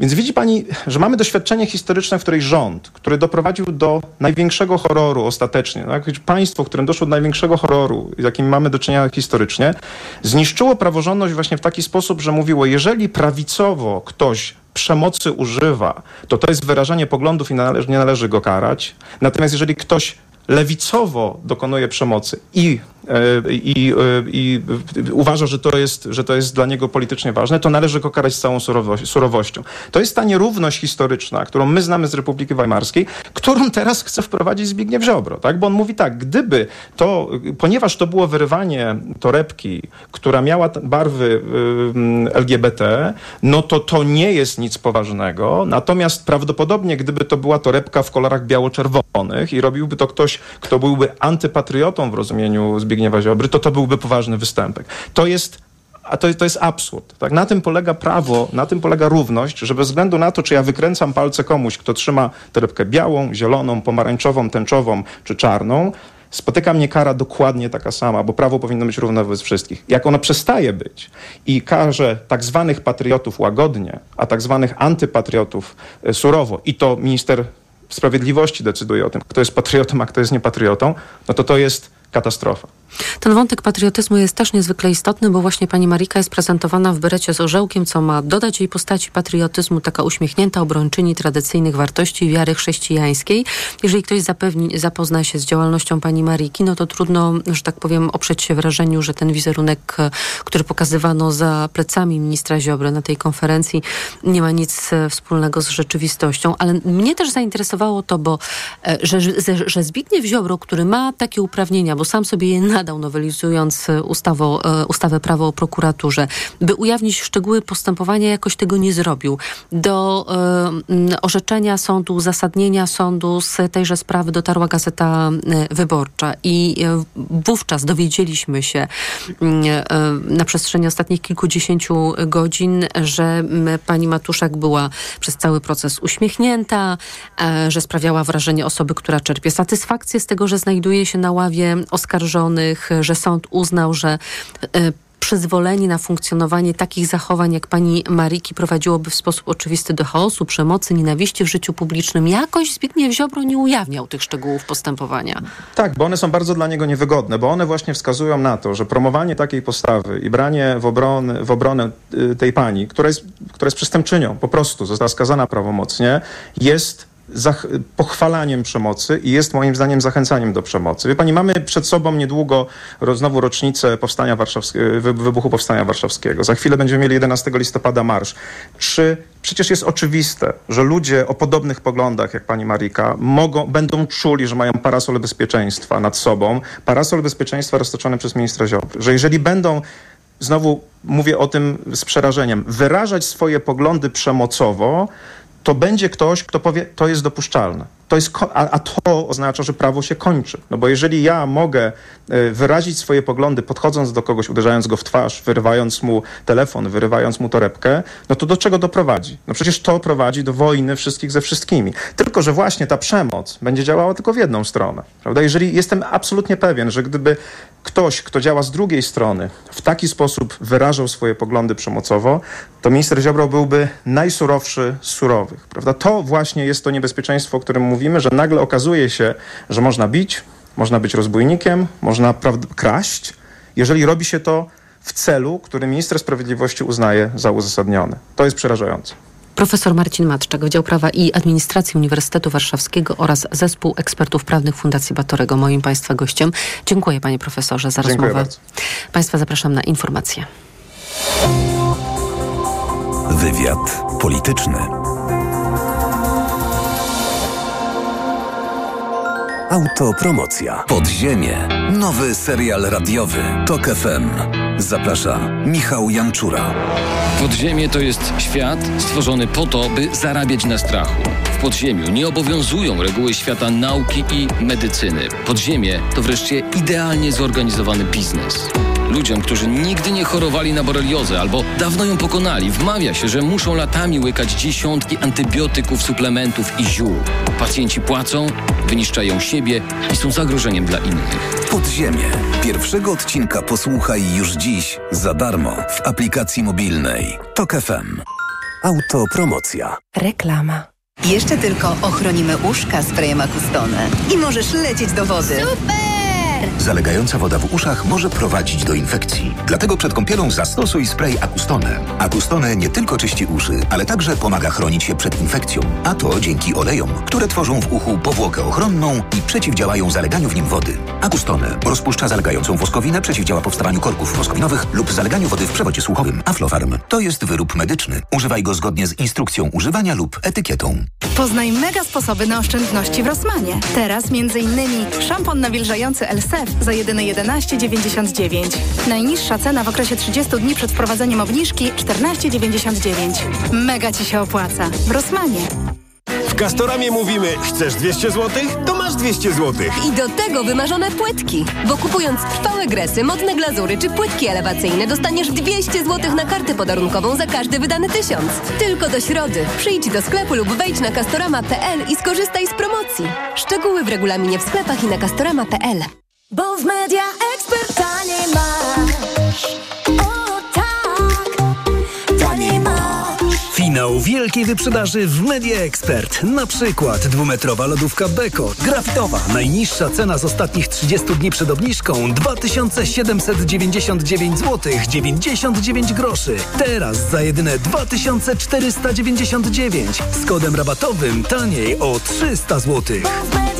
S14: Więc widzi pani, że mamy doświadczenie historyczne, w której rząd, który doprowadził do największego horroru ostatecznie, tak? państwo, którym doszło do największego horroru, z jakim mamy do czynienia historycznie, zniszczyło praworządność właśnie w taki sposób, że mówiło, jeżeli prawicowo ktoś przemocy używa, to to jest wyrażanie poglądów i nie należy go karać. Natomiast jeżeli ktoś lewicowo dokonuje przemocy i E, i, e, i uważa, że to, jest, że to jest dla niego politycznie ważne, to należy go karać z całą surowością. To jest ta nierówność historyczna, którą my znamy z Republiki Weimarskiej, którą teraz chce wprowadzić Zbigniew Ziobro, tak? Bo on mówi tak, gdyby to, ponieważ to było wyrywanie torebki, która miała barwy LGBT, no to to nie jest nic poważnego, natomiast prawdopodobnie gdyby to była torebka w kolorach biało-czerwonych i robiłby to ktoś, kto byłby antypatriotą w rozumieniu Zbigniewa Ziobry, to to byłby poważny występek. To jest a to, to jest absurd. Tak? Na tym polega prawo, na tym polega równość, że bez względu na to, czy ja wykręcam palce komuś, kto trzyma torebkę białą, zieloną, pomarańczową, tęczową czy czarną, spotyka mnie kara dokładnie taka sama, bo prawo powinno być równe wobec wszystkich. Jak ono przestaje być i karze tak zwanych patriotów łagodnie, a tak zwanych antypatriotów e, surowo, i to minister sprawiedliwości decyduje o tym, kto jest patriotą, a kto jest niepatriotą, no to to jest katastrofa.
S4: Ten wątek patriotyzmu jest też niezwykle istotny, bo właśnie pani Marika jest prezentowana w berecie z orzełkiem, co ma dodać jej postaci patriotyzmu, taka uśmiechnięta obrończyni tradycyjnych wartości i wiary chrześcijańskiej. Jeżeli ktoś zapewni, zapozna się z działalnością pani Mariki, no to trudno, że tak powiem, oprzeć się wrażeniu, że ten wizerunek, który pokazywano za plecami ministra Ziobry na tej konferencji, nie ma nic wspólnego z rzeczywistością. Ale mnie też zainteresowało to, bo e, że, że, że Zbigniew Ziobro, który ma takie uprawnienia, bo sam sobie je nadał, nowelizując ustawo, e, ustawę prawo o prokuraturze, by ujawnić szczegóły postępowania, jakoś tego nie zrobił. Do orzeczenia sądu, uzasadnienia sądu z tejże sprawy dotarła Gazeta Wyborcza i wówczas dowiedzieliśmy się y, na przestrzeni ostatnich kilkudziesięciu godzin, że pani Matuszak była przez cały proces uśmiechnięta, że sprawiała wrażenie osoby, która czerpie satysfakcję z tego, że znajduje się na ławie oskarżonych, że sąd uznał, że e, przyzwolenie na funkcjonowanie takich zachowań jak pani Mariki prowadziłoby w sposób oczywisty do chaosu, przemocy, nienawiści w życiu publicznym. Jakoś Zbigniew Ziobro nie ujawniał tych szczegółów postępowania.
S14: Tak, bo one są bardzo dla niego niewygodne, bo one właśnie wskazują na to, że promowanie takiej postawy i branie w, obronę, w obronę y, tej pani, która jest, która jest przestępczynią, po prostu została skazana prawomocnie, jest pochwalaniem przemocy i jest moim zdaniem zachęcaniem do przemocy. Wie pani, mamy przed sobą niedługo znowu rocznicę powstania wybuchu Powstania Warszawskiego. Za chwilę będziemy mieli 11 listopada marsz. Czy przecież jest oczywiste, że ludzie o podobnych poglądach jak pani Marika mogą, będą czuli, że mają parasol bezpieczeństwa nad sobą, parasol bezpieczeństwa roztoczony przez ministra Ziobry, że jeżeli będą znowu mówię o tym z przerażeniem, wyrażać swoje poglądy przemocowo, to będzie ktoś, kto powie, to jest dopuszczalne. To jest, a, a, to oznacza, że prawo się kończy. No bo jeżeli ja mogę e, wyrazić swoje poglądy, podchodząc do kogoś, uderzając go w twarz, wyrywając mu telefon, wyrywając mu torebkę, no to do czego doprowadzi? No przecież to prowadzi do wojny wszystkich ze wszystkimi. Tylko, że właśnie ta przemoc będzie działała tylko w jedną stronę. Prawda? Jeżeli jestem absolutnie pewien, że gdyby ktoś, kto działa z drugiej strony, w taki sposób wyrażał swoje poglądy przemocowo, to minister Ziobro byłby najsurowszy z surowych. Prawda? To właśnie jest to niebezpieczeństwo, o którym mówimy, że nagle okazuje się, że można bić, można być rozbójnikiem, można kraść, jeżeli robi się to w celu, który minister sprawiedliwości uznaje za uzasadniony. To jest przerażające.
S4: Profesor Marcin Matczak, Wydział Prawa i Administracji Uniwersytetu Warszawskiego oraz Zespół Ekspertów Prawnych Fundacji Batorego, moim Państwa gościem. Dziękuję Panie Profesorze za
S14: Dziękuję
S4: rozmowę.
S14: Bardzo.
S4: Państwa zapraszam na informacje.
S3: Wywiad polityczny. Autopromocja. Podziemie. Nowy serial radiowy. Tok FM. Zaprasza Michał Janczura.
S15: Podziemie to jest świat stworzony po to, by zarabiać na strachu. W podziemiu nie obowiązują reguły świata nauki i medycyny. Podziemie to wreszcie idealnie zorganizowany biznes. Ludziom, którzy nigdy nie chorowali na boreliozę albo dawno ją pokonali, wmawia się, że muszą latami łykać dziesiątki antybiotyków, suplementów i ziół. Pacjenci płacą, wyniszczają siebie i są zagrożeniem dla innych.
S3: Podziemie. Pierwszego odcinka posłuchaj już dziś za darmo w aplikacji mobilnej. Tok FM. Autopromocja.
S16: Reklama. Jeszcze tylko ochronimy uszka sprayem Acustone i możesz lecieć do wody.
S10: Super! Zalegająca woda w uszach może prowadzić do infekcji. Dlatego przed kąpielą zastosuj spray Acustone. Acustone nie tylko czyści uszy, ale także pomaga chronić się przed infekcją. A to dzięki olejom, które tworzą w uchu powłokę ochronną i przeciwdziałają zaleganiu w nim wody. Acustone rozpuszcza zalegającą woskowinę, przeciwdziała powstawaniu korków woskowinowych lub zaleganiu wody w przewodzie słuchowym. Aflofarm to jest wyrób medyczny. Używaj go zgodnie z instrukcją używania lub etykietą.
S17: Poznaj mega sposoby na oszczędności w Rosmanie. Teraz m.in. szampon nawilżający LSEF za jedyne 11,99. Najniższa cena w okresie 30 dni przed wprowadzeniem obniżki 14,99. Mega Ci się opłaca. W Rosmanie.
S18: W Castoramie mówimy, chcesz 200 zł? To masz 200 zł.
S19: I do tego wymarzone płytki. Bo kupując trwałe gresy, modne glazury czy płytki elewacyjne dostaniesz 200 zł na kartę podarunkową za każdy wydany tysiąc. Tylko do środy. Przyjdź do sklepu lub wejdź na castorama.pl i skorzystaj z promocji. Szczegóły w regulaminie w sklepach i na castorama.pl.
S20: Bo w Media Expert taniej masz. O tak, taniej masz.
S21: Finał wielkiej wyprzedaży w Media Expert. Na przykład dwumetrowa lodówka Beko. Grafitowa. Najniższa cena z ostatnich 30 dni przed obniżką 2799 zł 99 groszy. Teraz za jedyne 2499. Z kodem rabatowym taniej o 300 zł.
S20: W Media.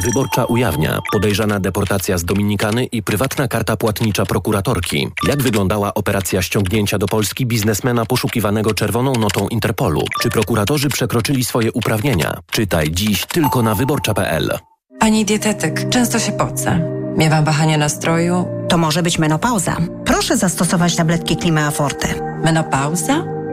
S22: Wyborcza ujawnia podejrzana deportacja z Dominikany i prywatna karta płatnicza prokuratorki. Jak wyglądała operacja ściągnięcia do Polski biznesmena poszukiwanego czerwoną notą Interpolu? Czy prokuratorzy przekroczyli swoje uprawnienia? Czytaj dziś tylko na wyborcza.pl.
S7: Pani dietetyk, często się pocę. Miewam wahania nastroju.
S9: To może być menopauza. Proszę zastosować tabletki Klima Forte.
S7: Menopauza?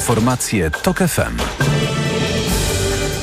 S3: Informacje TOK FM.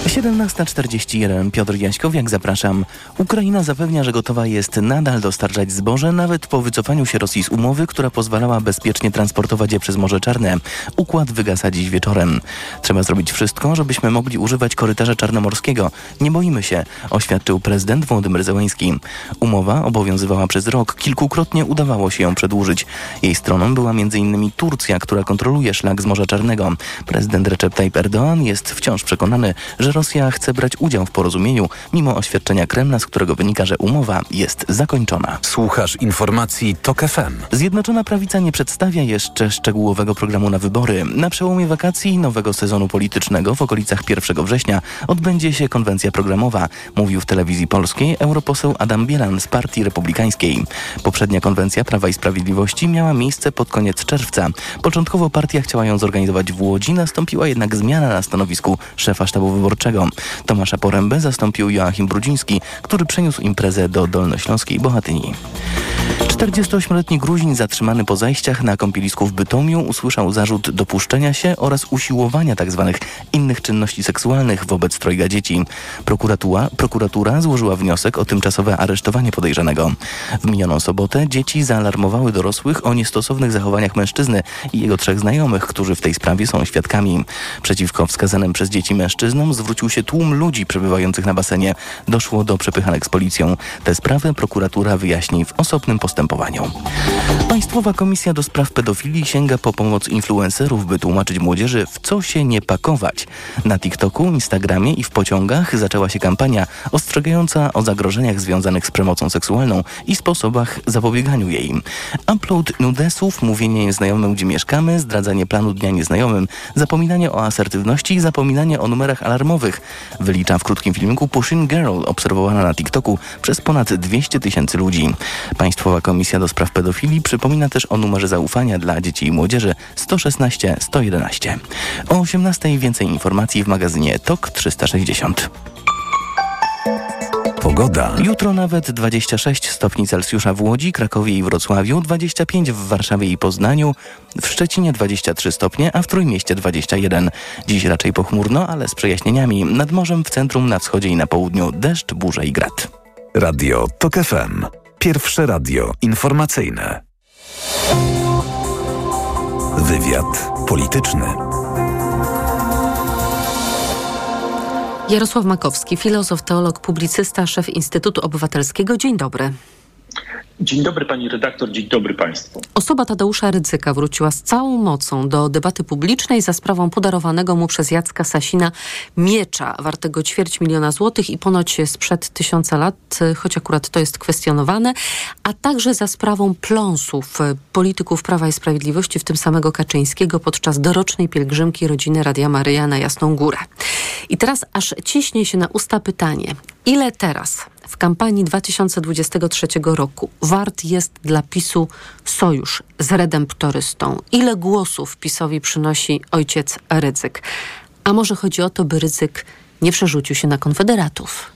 S1: 17.41 Piotr Jaśkowiak, zapraszam. Ukraina zapewnia, że gotowa jest nadal dostarczać zboże, nawet po wycofaniu się Rosji z umowy, która pozwalała bezpiecznie transportować je przez Morze Czarne. Układ wygasa dziś wieczorem. Trzeba zrobić wszystko, żebyśmy mogli używać korytarza czarnomorskiego. Nie boimy się, oświadczył prezydent Włodymyr Zełański. Umowa obowiązywała przez rok. Kilkukrotnie udawało się ją przedłużyć. Jej stroną była m.in. Turcja, która kontroluje szlak z Morza Czarnego. Prezydent Recep Tayyip Erdoğan jest wciąż przekonany, że Rosja chce brać udział w porozumieniu, mimo oświadczenia Kremla, z którego wynika, że umowa jest zakończona.
S3: Słuchasz informacji TOK FM.
S1: Zjednoczona Prawica nie przedstawia jeszcze szczegółowego programu na wybory. Na przełomie wakacji i nowego sezonu politycznego w okolicach 1 września odbędzie się konwencja programowa, mówił w telewizji polskiej europoseł Adam Bielan z Partii Republikańskiej. Poprzednia konwencja Prawa i Sprawiedliwości miała miejsce pod koniec czerwca. Początkowo partia chciała ją zorganizować w Łodzi, nastąpiła jednak zmiana na stanowisku szefa sztabu wyborczego. Tomasza Porębę zastąpił Joachim Brudziński, który przeniósł imprezę do Dolnośląskiej Bohatyni. 48-letni Gruzin zatrzymany po zajściach na kąpielisku w Bytomiu usłyszał zarzut dopuszczenia się oraz usiłowania tzw. innych czynności seksualnych wobec trojga dzieci. Prokuratura, prokuratura złożyła wniosek o tymczasowe aresztowanie podejrzanego. W minioną sobotę dzieci zaalarmowały dorosłych o niestosownych zachowaniach mężczyzny i jego trzech znajomych, którzy w tej sprawie są świadkami. Przeciwko wskazanym przez dzieci mężczyznom zwrócił się tłum ludzi przebywających na basenie. Doszło do przepychanek z policją. Tę sprawę prokuratura wyjaśni w osobnym postępowaniu. Państwowa Komisja do Spraw Pedofilii sięga po pomoc influencerów, by tłumaczyć młodzieży, w co się nie pakować. Na TikToku, Instagramie i w pociągach zaczęła się kampania ostrzegająca o zagrożeniach związanych z przemocą seksualną i sposobach zapobieganiu jej. Upload nudesów, mówienie nieznajomym, gdzie mieszkamy, zdradzanie planu dnia nieznajomym, zapominanie o asertywności i zapominanie o numerach alarmowych. Wylicza w krótkim filmiku Pushing Girl, obserwowana na TikToku przez ponad 200 tysięcy ludzi. Państwowa Komisja do Spraw Pedofilii przypomina też o numerze zaufania dla dzieci i młodzieży 116 111. O 18 więcej informacji w magazynie TOK 360.
S3: Pogoda.
S1: Jutro nawet 26 stopni Celsjusza w Łodzi, Krakowie i Wrocławiu, 25 w Warszawie i Poznaniu, w Szczecinie 23 stopnie, a w Trójmieście 21. Dziś raczej pochmurno, ale z przejaśnieniami. Nad morzem w centrum, na wschodzie i na południu deszcz, burza i grad.
S3: Radio TOK FM. Pierwsze radio informacyjne. Wywiad polityczny.
S4: Jarosław Makowski, filozof, teolog, publicysta, szef Instytutu Obywatelskiego. Dzień dobry.
S23: Dzień dobry pani redaktor, dzień dobry państwu.
S4: Osoba Tadeusza Rydzyka wróciła z całą mocą do debaty publicznej za sprawą podarowanego mu przez Jacka Sasina miecza wartego ćwierć miliona złotych i ponoć sprzed tysiąca lat, choć akurat to jest kwestionowane, a także za sprawą pląsów polityków Prawa i Sprawiedliwości, w tym samego Kaczyńskiego, podczas dorocznej pielgrzymki rodziny Radia Maryja na Jasną Górę. I teraz aż ciśnie się na usta pytanie, ile teraz w kampanii 2023 roku wart jest dla PiSu sojusz z redemptorystą? Ile głosów PiSowi przynosi ojciec Rydzyk? A może chodzi o to, by Rydzyk nie przerzucił się na konfederatów?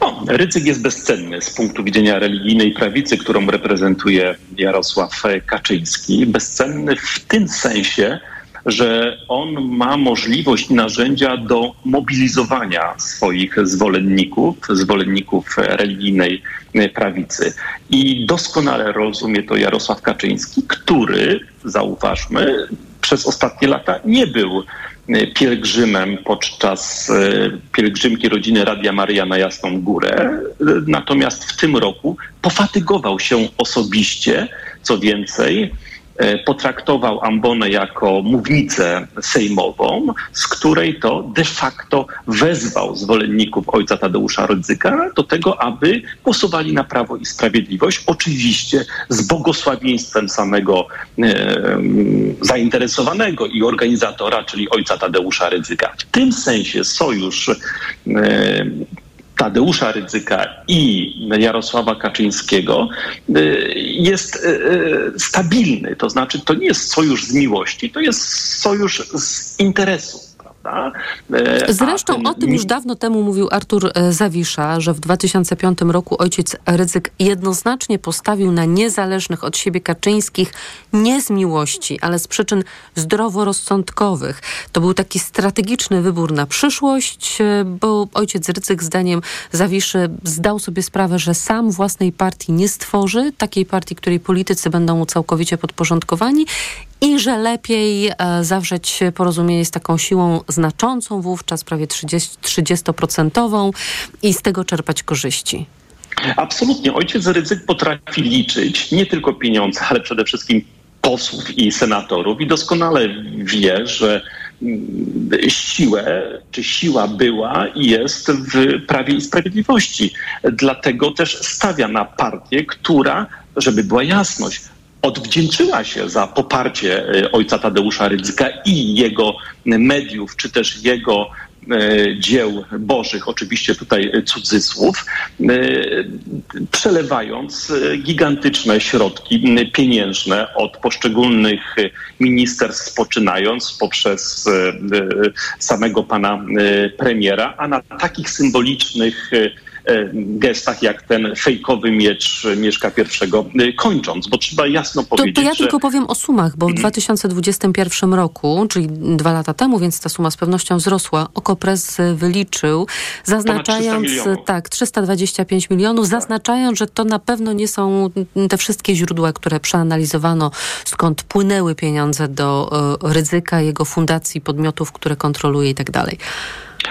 S23: O, ryzyk jest bezcenny z punktu widzenia religijnej prawicy, którą reprezentuje Jarosław Kaczyński. Bezcenny w tym sensie, że on ma możliwość i narzędzia do mobilizowania swoich zwolenników, zwolenników religijnej prawicy. I doskonale rozumie to Jarosław Kaczyński, który, zauważmy, przez ostatnie lata nie był pielgrzymem podczas pielgrzymki rodziny Radia Maryja na Jasną Górę. Natomiast w tym roku pofatygował się osobiście, co więcej, e, potraktował ambonę jako mównicę sejmową, z której to de facto wezwał zwolenników ojca Tadeusza Rydzyka do tego, aby głosowali na Prawo i Sprawiedliwość, oczywiście z błogosławieństwem samego e, zainteresowanego i organizatora, czyli ojca Tadeusza Rydzyka. W tym sensie sojusz e, Tadeusza Rydzyka i Jarosława Kaczyńskiego y, jest y, y, stabilny. To znaczy, to nie jest sojusz z miłości, to jest sojusz z interesu. Prawda? E,
S4: Zresztą o tym już dawno temu mówił Artur e, Zawisza, że w 2005 roku ojciec Rydzyk jednoznacznie postawił na niezależnych od siebie Kaczyńskich nie z miłości, ale z przyczyn zdroworozsądkowych. To był taki strategiczny wybór na przyszłość, e, bo ojciec Rydzyk zdaniem Zawiszy zdał sobie sprawę, że sam własnej partii nie stworzy, takiej partii, której politycy będą mu całkowicie podporządkowani i że lepiej e, zawrzeć porozumienie z taką siłą znaczącą wówczas, prawie 30, 30% i z tego czerpać korzyści.
S23: Absolutnie. Ojciec Rydzyk potrafi liczyć nie tylko pieniądze, ale przede wszystkim posłów i senatorów i doskonale wie, że mm, siłę, czy siła była i jest w Prawie i Sprawiedliwości. Dlatego też stawia na partię, która, żeby była jasność, odwdzięczyła się za poparcie e, ojca Tadeusza Rydzyka i jego mediów, czy też jego e, dzieł bożych, oczywiście tutaj cudzysłów, e, przelewając gigantyczne środki pieniężne od poszczególnych ministerstw, poczynając poprzez samego pana premiera, a na takich symbolicznych gestach jak ten fejkowy miecz Mieszka I e, kończąc, bo trzeba jasno
S4: To,
S23: powiedzieć,
S4: to ja
S23: że
S4: tylko powiem o sumach, bo w 2021 roku, czyli dwa lata temu, więc ta suma z pewnością wzrosła, Okopres wyliczył, zaznaczając
S23: 300 milionów.
S4: tak 325 milionów, zaznaczając, że to na pewno nie są te wszystkie źródła, które przeanalizowano, skąd płynęły pieniądze do y, ryzyka, jego fundacji, podmiotów, które kontroluje i tak dalej.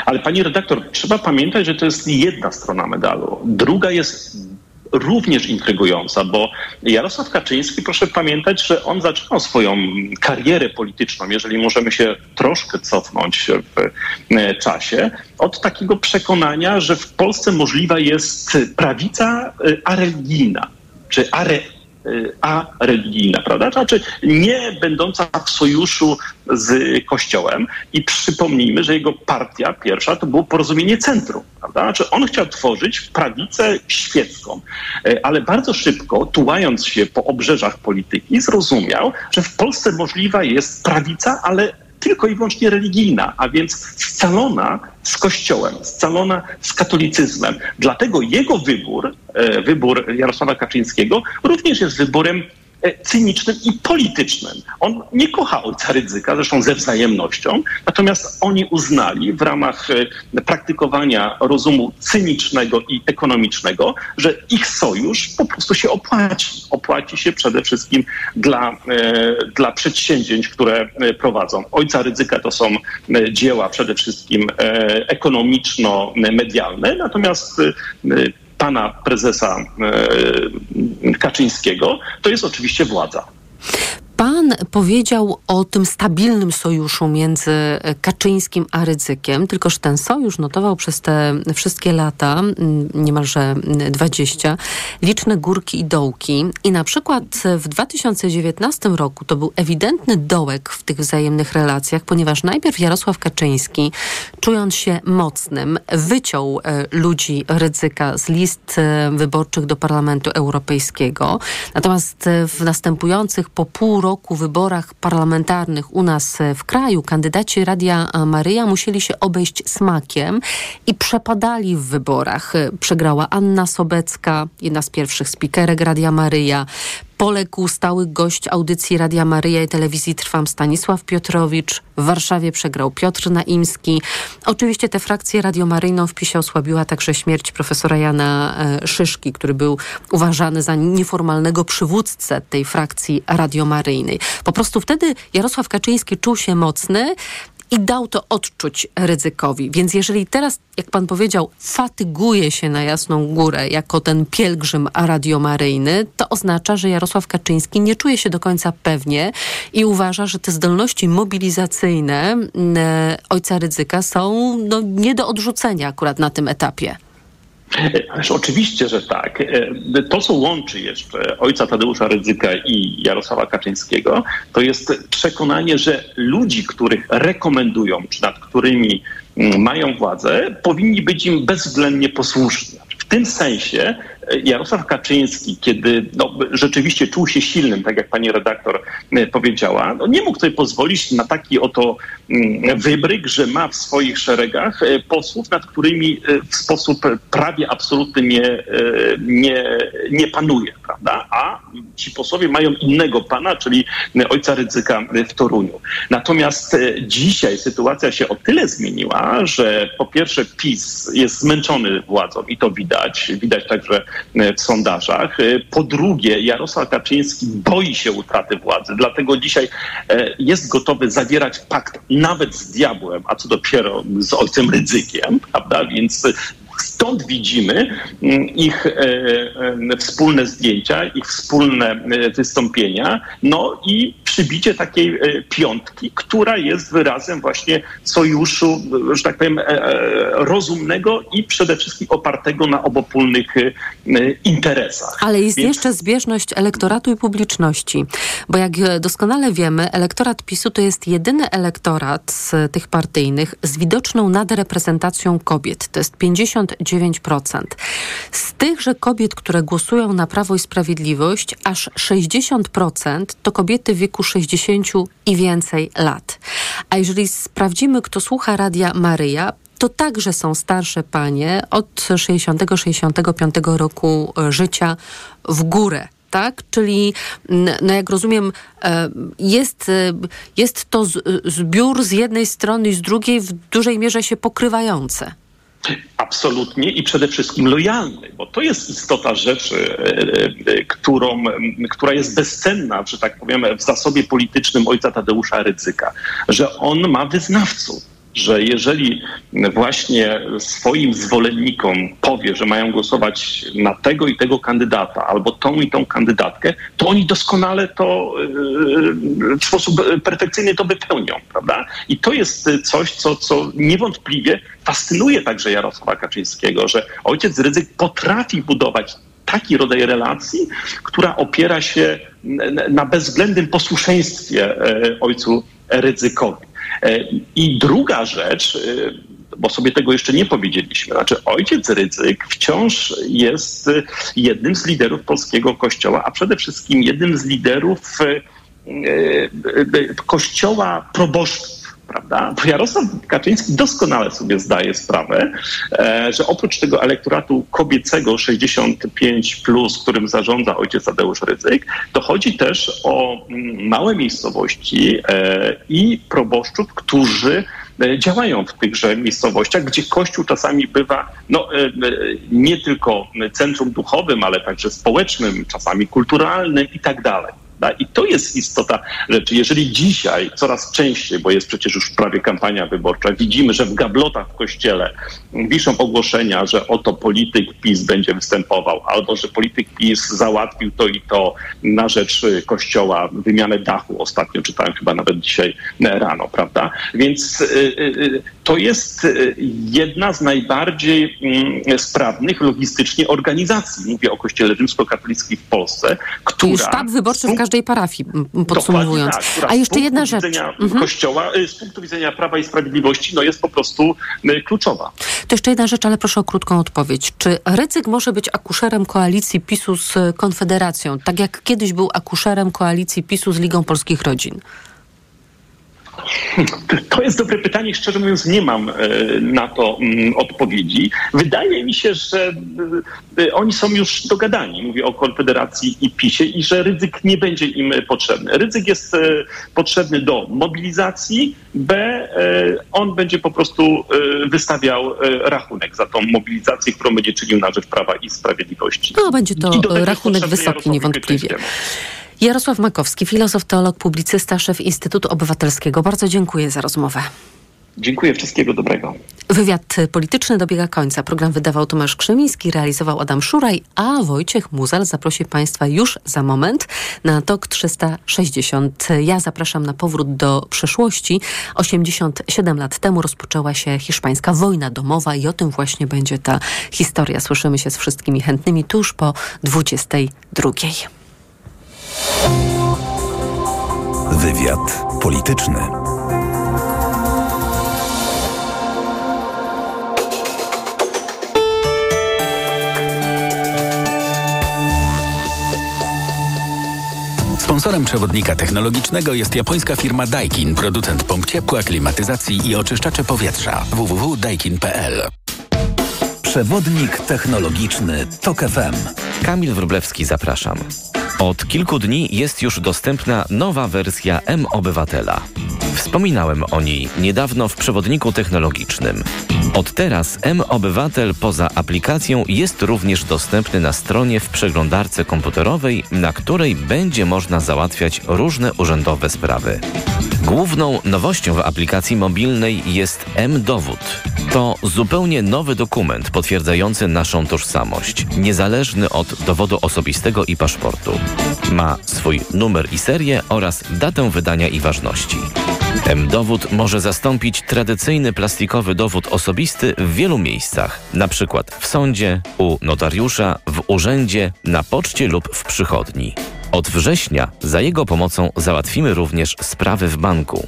S23: Ale pani redaktor, trzeba pamiętać, że to jest jedna strona medalu. Druga jest również intrygująca, bo Jarosław Kaczyński, proszę pamiętać, że on zaczynał swoją karierę polityczną, jeżeli możemy się troszkę cofnąć w e, czasie, od takiego przekonania, że w Polsce możliwa jest prawica e, areligijna, czy are, areligijna, prawda? Znaczy nie będąca w sojuszu z Kościołem i przypomnijmy, że jego partia pierwsza to było porozumienie centrum, prawda? Znaczy on chciał tworzyć prawicę świecką, E, ale bardzo szybko, tułając się po obrzeżach polityki, zrozumiał, że w Polsce możliwa jest prawica, ale tylko i wyłącznie religijna, a więc scalona z Kościołem, scalona z katolicyzmem. Dlatego jego wybór, e, wybór Jarosława Kaczyńskiego również jest wyborem cynicznym i politycznym. On nie kocha ojca Rydzyka, zresztą ze wzajemnością, natomiast oni uznali w ramach e, praktykowania rozumu cynicznego i ekonomicznego, że ich sojusz po prostu się opłaci. Opłaci się przede wszystkim dla, e, dla przedsięwzięć, które e, prowadzą. Ojca Rydzyka to są e, dzieła przede wszystkim e, ekonomiczno-medialne, natomiast e, pana prezesa e, Kaczyńskiego to jest oczywiście władza.
S4: Pan powiedział o tym stabilnym sojuszu między Kaczyńskim a Rydzykiem, tylko że ten sojusz notował przez te wszystkie lata, mm, niemalże 20, liczne górki i dołki. I na przykład w 2019 roku to był ewidentny dołek w tych wzajemnych relacjach, ponieważ najpierw Jarosław Kaczyński, czując się mocnym, wyciął e, ludzi Rydzyka z list e, wyborczych do Parlamentu Europejskiego. Natomiast e, w następujących po pół roku wyborach parlamentarnych u nas w kraju kandydaci Radia Maryja musieli się obejść smakiem i przepadali w wyborach. Przegrała Anna Sobecka, jedna z pierwszych spikerek Radia Maryja. Poległ stały gość audycji Radia Maryja i telewizji Trwam Stanisław Piotrowicz. W Warszawie przegrał Piotr Naimski. Oczywiście tę frakcję radiomaryjną w PiSie osłabiła także śmierć profesora Jana e, Szyszki, który był uważany za nieformalnego przywódcę tej frakcji radiomaryjnej. Po prostu wtedy Jarosław Kaczyński czuł się mocny i dał to odczuć ryzykowi. Więc jeżeli teraz, jak pan powiedział, fatyguje się na Jasną Górę jako ten pielgrzym radiomaryjny, to oznacza, że Jarosław Kaczyński nie czuje się do końca pewnie i uważa, że te zdolności mobilizacyjne e, ojca ryzyka są no, nie do odrzucenia akurat na tym etapie.
S23: Ależ oczywiście, że tak. E, To, co łączy jeszcze ojca Tadeusza Rydzyka i Jarosława Kaczyńskiego, to jest przekonanie, że ludzi, których rekomendują, czy nad którymi mm, mają władzę, powinni być im bezwzględnie posłuszni. Tym sensie e, Jarosław Kaczyński, kiedy no, rzeczywiście czuł się silnym, tak jak pani redaktor e, powiedziała, no, nie mógł sobie pozwolić na taki oto mm, wybryk, że ma w swoich szeregach e, posłów, nad którymi w sposób prawie absolutny nie, nie, nie panuje, prawda? A ci posłowie mają innego pana, czyli ojca Rydzyka w Toruniu. Natomiast e, dzisiaj sytuacja się o tyle zmieniła, że po pierwsze PiS jest zmęczony władzą i to widać, widać także e, w sondażach. E, Po drugie, Jarosław Kaczyński boi się utraty władzy, dlatego dzisiaj e, jest gotowy zawierać pakt nawet z diabłem, a co dopiero z ojcem Rydzykiem, prawda? Więc Stąd widzimy mm, ich e, e, wspólne zdjęcia, ich wspólne e, wystąpienia, no i przybicie takiej e, piątki, która jest wyrazem właśnie sojuszu, e, że tak powiem, e, rozumnego i przede wszystkim opartego na obopólnych interesach.
S4: Ale jest
S23: Więc-
S4: jeszcze zbieżność elektoratu i publiczności, bo jak doskonale wiemy, elektorat PiSu to jest jedyny elektorat z tych partyjnych z widoczną nadreprezentacją kobiet. To jest 59%. Z tychże kobiet, które głosują na Prawo i Sprawiedliwość, aż 60% to kobiety w wieku 60 i więcej lat. A jeżeli sprawdzimy, kto słucha Radia Maryja, to także są starsze panie od 60-65 roku e, życia w górę. Tak? Czyli, no jak rozumiem, e, jest, e, jest to zbiór z jednej strony i z drugiej w dużej mierze się pokrywające.
S23: Absolutnie i przede wszystkim lojalny, bo to jest istota rzeczy, e, e, którą, która jest bezcenna, że tak powiem, w zasobie politycznym ojca Tadeusza Rydzyka, że on ma wyznawców. Że jeżeli właśnie swoim zwolennikom powie, że mają głosować na tego i tego kandydata albo tą i tą kandydatkę, to oni doskonale to e, w sposób perfekcyjny to wypełnią, prawda? I to jest coś, co, co niewątpliwie fascynuje także Jarosława Kaczyńskiego, że ojciec Rydzyk potrafi budować taki rodzaj relacji, która opiera się na bezwzględnym posłuszeństwie e, ojcu Rydzykowi. E, I druga rzecz, e, bo sobie tego jeszcze nie powiedzieliśmy, znaczy ojciec Rydzyk wciąż jest jednym z liderów polskiego kościoła, a przede wszystkim jednym z liderów e, kościoła proboszczów. Prawda? Bo Jarosław Kaczyński doskonale sobie zdaje sprawę, e, że oprócz tego elektoratu kobiecego 65, plus, którym zarządza ojciec Tadeusz Rydzyk, to chodzi też o mm, małe miejscowości e, i proboszczów, którzy e, działają w tychże miejscowościach, gdzie Kościół czasami bywa no, nie tylko centrum duchowym, ale także społecznym, czasami kulturalnym i tak dalej. Prawda? I to jest istota rzeczy. Jeżeli dzisiaj coraz częściej, bo jest przecież już prawie kampania wyborcza, widzimy, że w gablotach w kościele wiszą ogłoszenia, że oto polityk PiS będzie występował, albo że polityk PiS załatwił to i to na rzecz y, kościoła, wymianę dachu. Ostatnio czytałem chyba nawet dzisiaj e, rano, prawda? Więc y, y, to jest jedna z najbardziej mm, sprawnych logistycznie organizacji. Mówię o kościele rzymskokatolickim w Polsce, która...
S4: Sztab wyborczy w każdej parafii, podsumowując.
S23: Tak,
S4: A jeszcze jedna rzecz.
S23: widzenia
S4: Mhm.
S23: Kościoła, y, z punktu widzenia Prawa i Sprawiedliwości, no jest po prostu y, kluczowa.
S4: To jeszcze jedna rzecz, ale proszę o krótką odpowiedź. Czy Rydzyk może być akuszerem koalicji PiSu z Konfederacją, tak jak kiedyś był akuszerem koalicji PiSu z Ligą Polskich Rodzin?
S23: To jest dobre pytanie. Szczerze mówiąc, nie mam e, na to mm, odpowiedzi. Wydaje mi się, że e, e, oni są już dogadani. Mówię o Konfederacji i PiSie i że ryzyk nie będzie im potrzebny. Ryzyk jest potrzebny do mobilizacji. B, on będzie po prostu wystawiał rachunek za tą mobilizację, którą będzie czynił na rzecz Prawa i Sprawiedliwości.
S4: No, będzie to rachunek wysoki niewątpliwie. Jarosław Makowski, filozof, teolog, publicysta, szef Instytutu Obywatelskiego. Bardzo dziękuję za rozmowę.
S23: Dziękuję, wszystkiego dobrego.
S4: Wywiad polityczny dobiega końca. Program wydawał Tomasz Krzemiński, realizował Adam Szuraj, a Wojciech Muzal zaprosi Państwa już za moment na TOK 360. Ja zapraszam na powrót do przeszłości. 87 lat temu rozpoczęła się hiszpańska wojna domowa i o tym właśnie będzie ta historia. Słyszymy się z wszystkimi chętnymi tuż po 22.
S3: Wywiad polityczny.
S24: Sponsorem przewodnika technologicznego jest japońska firma Daikin, producent pomp ciepła, klimatyzacji i oczyszczacze powietrza. www.daikin.pl
S3: Przewodnik technologiczny TOK FM.
S25: Kamil Wróblewski, zapraszam. Od kilku dni jest już dostępna nowa wersja M-Obywatela. Wspominałem o niej niedawno w przewodniku technologicznym. Od teraz M-Obywatel poza aplikacją jest również dostępny na stronie w przeglądarce komputerowej, na której będzie można załatwiać różne urzędowe sprawy. Główną nowością w aplikacji mobilnej jest M-Dowód. To zupełnie nowy dokument potwierdzający naszą tożsamość, niezależny od dowodu osobistego i paszportu. Ma swój numer i serię oraz datę wydania i ważności. M-Dowód może zastąpić tradycyjny plastikowy dowód osobisty w wielu miejscach, przykład w sądzie, u notariusza, w urzędzie, na poczcie lub w przychodni. Od września za jego pomocą załatwimy również sprawy w banku.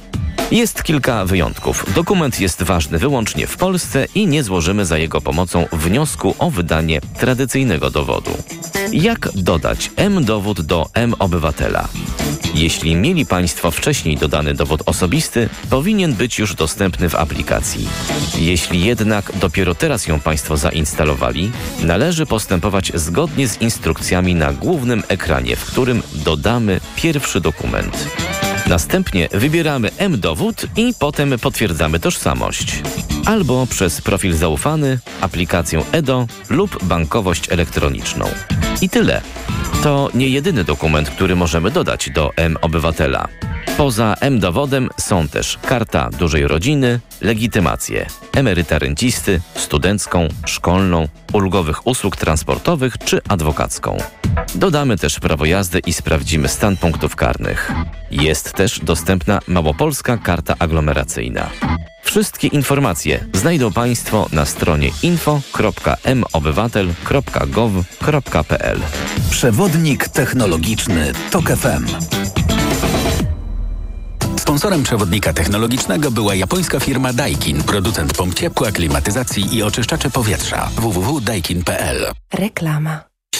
S25: Jest kilka wyjątków. Dokument jest ważny wyłącznie w Polsce i nie złożymy za jego pomocą wniosku o wydanie tradycyjnego dowodu. Jak dodać M-dowód do M-obywatela? Jeśli mieli Państwo wcześniej dodany dowód osobisty, powinien być już dostępny w aplikacji. Jeśli jednak dopiero teraz ją Państwo zainstalowali, należy postępować zgodnie z instrukcjami na głównym ekranie, w którym dodamy pierwszy dokument. Następnie wybieramy M-dowód i potem potwierdzamy tożsamość. Albo przez profil zaufany, aplikację EDO lub bankowość elektroniczną. I tyle. To nie jedyny dokument, który możemy dodać do M-Obywatela. Poza M-dowodem są też karta dużej rodziny, legitymacje, emeryta rencisty, studencką, szkolną, ulgowych usług transportowych czy adwokacką. Dodamy też prawo jazdy i sprawdzimy stan punktów karnych. Jest też dostępna małopolska karta aglomeracyjna. Wszystkie informacje znajdą Państwo na stronie info.mobywatel.gov.pl.
S3: Przewodnik technologiczny TOK FM.
S24: Sponsorem przewodnika technologicznego była japońska firma Daikin, producent pomp ciepła, klimatyzacji i oczyszczacze powietrza. www.daikin.pl
S19: Reklama.